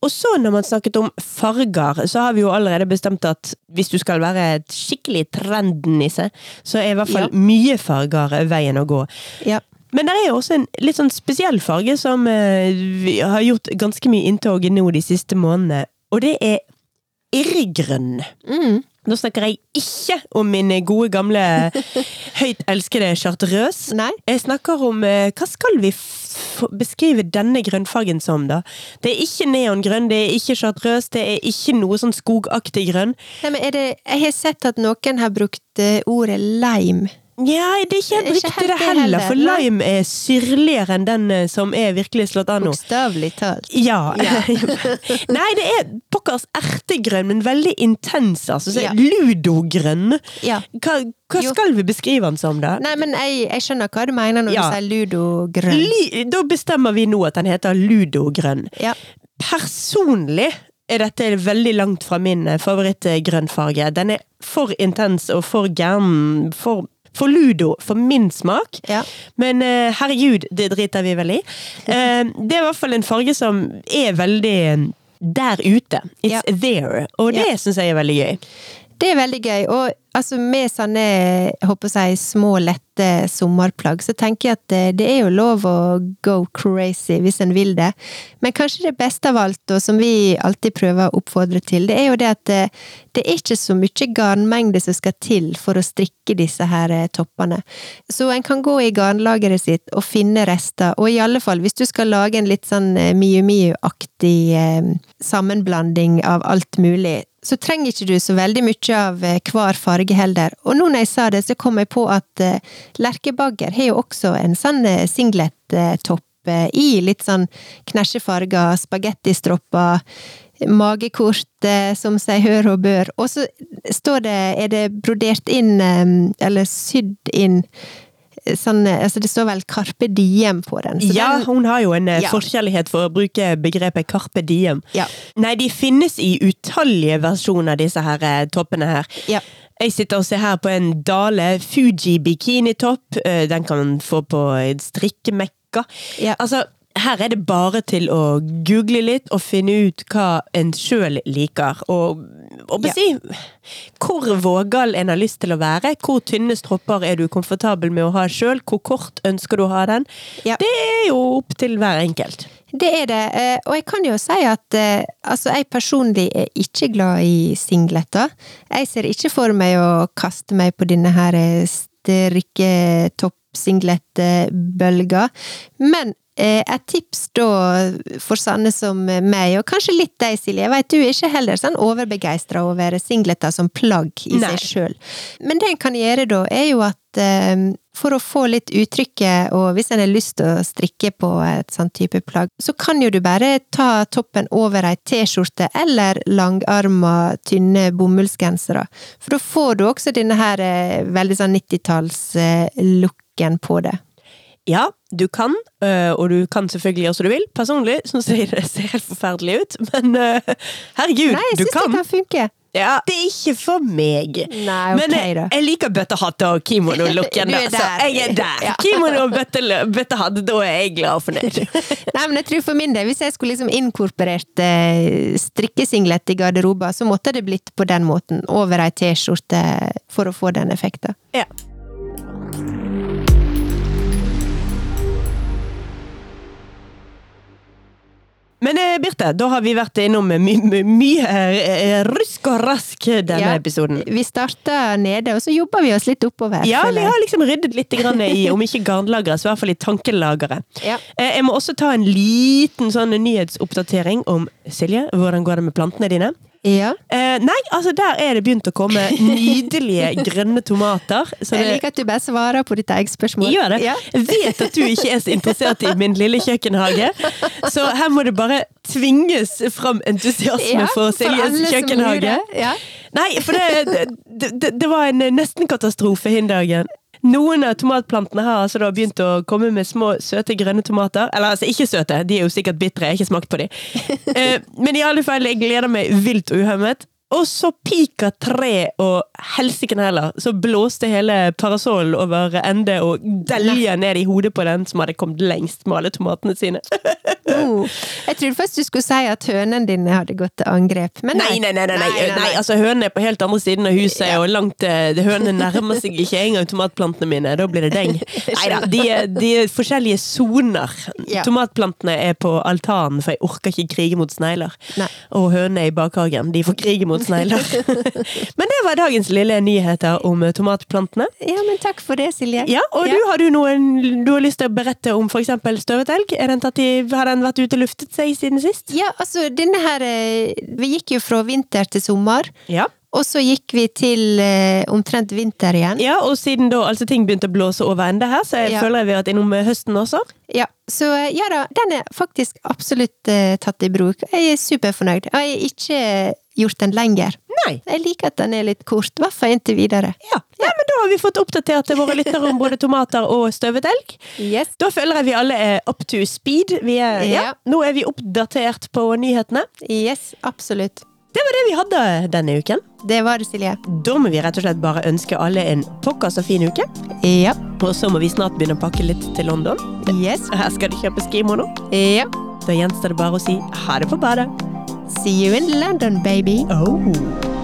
Speaker 1: Og så når man snakket om farger, så har vi jo allerede bestemt at hvis du skal være et skikkelig trendnisse, så er i hvert fall
Speaker 2: Ja.
Speaker 1: mye farger veien å gå.
Speaker 2: Ja.
Speaker 1: Men det er jo også en litt sånn spesiell farge som eh, vi har gjort ganske mye inntog nå de siste månedene, og det er irrgrønn.
Speaker 2: Mm.
Speaker 1: Nå snakker jeg ikke om min gode, gamle, høyt elskede chartreuse.
Speaker 2: Nei?
Speaker 1: Jeg snakker om eh, Hva skal vi beskrive denne grønnfargen som, da? Det er ikke neongrønn, det er ikke chartreuse, det er ikke noe sånn skogaktig grønn.
Speaker 2: Nei, men er det Jeg har sett at noen har brukt eh, ordet lime.
Speaker 1: Ja, det er ikke helt riktig det heller, for lime er syrligere enn den eh, som er virkelig slått an nå.
Speaker 2: Bokstavelig talt.
Speaker 1: Ja.
Speaker 2: Ja.
Speaker 1: Nei, det er pokkers ertegrønn, men veldig intens, altså.
Speaker 2: Ja.
Speaker 1: ludogrønn.
Speaker 2: Ja.
Speaker 1: Hva, hva skal vi beskrive den som, da?
Speaker 2: Nei, men jeg, jeg skjønner hva du mener når du sier ludogrønn.
Speaker 1: Li da bestemmer vi nå at den heter ludogrønn.
Speaker 2: Ja.
Speaker 1: Personlig er dette veldig langt fra min eh, favorittgrønnfarge. Den er for intens og for gæren. For, for ludo, for min smak.
Speaker 2: Ja.
Speaker 1: Men uh, herregud, det driter vi vel i. Uh, det er i hvert fall en farge som er veldig eh, der ute. It's
Speaker 2: Ja.
Speaker 1: there. Og det
Speaker 2: Ja.
Speaker 1: syns jeg er veldig gøy.
Speaker 2: Det er veldig gøy, og altså med sånne jeg håper si, små, lette sommerplagg, så tenker jeg at det, det er jo lov å go crazy hvis en vil det. Men kanskje det beste av alt, og som vi alltid prøver å oppfordre til, det er jo det at det, det er ikke så mye garnmengde som skal til for å strikke disse her eh, toppene. Så en kan gå i garnlageret sitt og finne rester, og i alle fall hvis du skal lage en litt sånn eh, Miu-Miu-aktig eh, sammenblanding av alt mulig, så trenger ikke du så veldig mye av eh, hver farge heller. Og nå når jeg sa det, så kom jeg på at eh, Lerkebagger har jo også en sånn eh, singlet-topp i litt sånn knæsjefarger, spagettistropper, magekort som seg hør og bør. Og så står det, er det brodert inn, eller sydd inn Sånn, eh, altså det står vel Carpe Diem på den. så
Speaker 1: Ja,
Speaker 2: den-
Speaker 1: hun har jo en eh,
Speaker 2: Ja.
Speaker 1: forkjærlighet for å bruke begrepet carpe diem.
Speaker 2: Ja.
Speaker 1: Nei, de finnes i utallige versjoner, disse her eh, toppene her.
Speaker 2: Ja.
Speaker 1: Jeg sitter og ser her på en Dale Fuji bikinitopp. Den kan man få på strikkemekka.
Speaker 2: Ja.
Speaker 1: Altså, her er det bare til å google litt og finne ut hva en sjøl liker. Og
Speaker 2: Ja.
Speaker 1: si hvor vågal en har lyst til å være. Hvor tynne stropper er du komfortabel med å ha sjøl? Hvor kort ønsker du å ha den?
Speaker 2: Ja.
Speaker 1: Det er jo opp til hver enkelt.
Speaker 2: Det er det, eh, og jeg kan jo si at eh, altså jeg personlig er ikke glad i singleter. Jeg ser ikke for meg å kaste meg på denne her eh, strikketopp-singlet-bølga, men et tips da for sånne som meg, og kanskje litt deg Silje, jeg vet du er ikke heller sånn overbegeistra over singleter som plagg i
Speaker 1: Nei.
Speaker 2: seg sjøl. Men det en kan gjøre da, er jo at eh, for å få litt uttrykket, og hvis en har lyst til å strikke på et sånt type plagg, så kan jo du bare ta toppen over ei T-skjorte eller langarma, tynne bomullsgensere. For da får du også denne her eh, veldig sånn 90-talls-looken på det.
Speaker 1: Ja, du kan, øh, og du kan selvfølgelig gjøre som du vil. Personlig syns jeg det ser helt forferdelig ut, men øh, herregud,
Speaker 2: Nei, jeg
Speaker 1: du
Speaker 2: syns det
Speaker 1: kan.
Speaker 2: kan funke!
Speaker 1: Ja, det er ikke for meg.
Speaker 2: Nei, ok
Speaker 1: Men jeg, jeg liker bøttehatt og der, Så jeg er der.
Speaker 2: Ja.
Speaker 1: Kimono og bøttehatt, da er jeg glad og fornøyd.
Speaker 2: Nei, men jeg tror for min del, hvis jeg skulle liksom inkorporert eh, strikkesinglet i garderoben, så måtte det blitt på den måten. Over ei T-skjorte, for å få den effekten.
Speaker 1: Ja. Men eh, Birte, da har vi vært innom my my mye eh, rusk og rask denne
Speaker 2: Ja.
Speaker 1: episoden.
Speaker 2: Vi starta nede, og så jobber vi oss litt oppover.
Speaker 1: Ja, vi har liksom ryddet litt grann i, om ikke garnlageret, så i hvert fall i tankelageret.
Speaker 2: Ja.
Speaker 1: Eh, Jeg må også ta en liten sånn nyhetsoppdatering om Silje. Hvordan går det med plantene dine?
Speaker 2: Ja.
Speaker 1: Eh, nei, altså der er det begynt å komme nydelige grønne tomater. Så
Speaker 2: Jeg liker at du bare svarer på ditt eget spørsmål.
Speaker 1: gjør det.
Speaker 2: Ja.
Speaker 1: Jeg vet at du ikke er så interessert i min lille kjøkkenhage, så her må det bare tvinges fram entusiasme
Speaker 2: Ja,
Speaker 1: for Siljes kjøkkenhage.
Speaker 2: Ja.
Speaker 1: Nei, for det, det, det, det var en nesten katastrofe hin dagen. Noen av tomatplantene har altså da begynt å komme med små, søte grønne tomater. Eller altså, ikke søte, de er jo sikkert bitre, jeg har ikke smakt på de. Eh, Men i alle fall, jeg gleder meg vilt uhemmet. Og så pika tre og helsiken heller, så blåste hele parasollen over ende og delja ned i hodet på den som hadde kommet lengst med alle tomatene sine.
Speaker 2: Oh. Jeg trodde først du skulle si at hønene dine hadde gått til angrep, men
Speaker 1: Nei, nei, nei, nei, nei, nei, altså hønene er på helt andre siden av huset, og langt eh, Hønene nærmer seg ikke engang tomatplantene mine. Da blir det deng. Nei da, de, de er forskjellige soner.
Speaker 2: Ja.
Speaker 1: Tomatplantene er på altanen, for jeg orker ikke krige mot snegler. Og hønene er i bakhagen. De får krige mot snegler. Men det var dagens lille nyheter om eh, tomatplantene.
Speaker 2: Ja, men takk for det, Silje.
Speaker 1: Ja, og du, har du noen du har lyst til å berette om f.eks. støvetelg? Er den tatt i, har den vært ute og luftet seg siden sist?
Speaker 2: Ja, altså, denne her eh, Vi gikk jo fra vinter til sommer,
Speaker 1: Ja.
Speaker 2: Og så gikk vi til eh, omtrent vinter igjen.
Speaker 1: Ja, og siden da altså ting begynte å blåse over ende her, så jeg
Speaker 2: Ja.
Speaker 1: føler jeg vi har vært innom eh, høsten også.
Speaker 2: Ja, så eh, ja da, den er faktisk absolutt eh, tatt i bruk. Jeg er superfornøyd. Jeg har ikke gjort den lenger.
Speaker 1: Nei.
Speaker 2: Jeg liker at den er litt kort, i hvert fall inntil videre.
Speaker 1: Ja. ja, men da har vi fått oppdatert våre lyttere om både tomater og støvet elg.
Speaker 2: Yes.
Speaker 1: Da føler jeg vi alle er up to speed. Vi er, ja.
Speaker 2: Ja.
Speaker 1: Nå er vi oppdatert på nyhetene.
Speaker 2: Yes, absolutt.
Speaker 1: Det var det vi hadde denne uken.
Speaker 2: Det var det, Silje.
Speaker 1: Da må vi rett og slett bare ønske alle en pokker så fin uke.
Speaker 2: Ja.
Speaker 1: Og så må vi snart begynne å pakke litt til London.
Speaker 2: Yes.
Speaker 1: Her skal det kjøpes nå
Speaker 2: Ja.
Speaker 1: Da gjenstår det bare å si ha det på badet.
Speaker 2: See you in London, baby.
Speaker 1: Oh.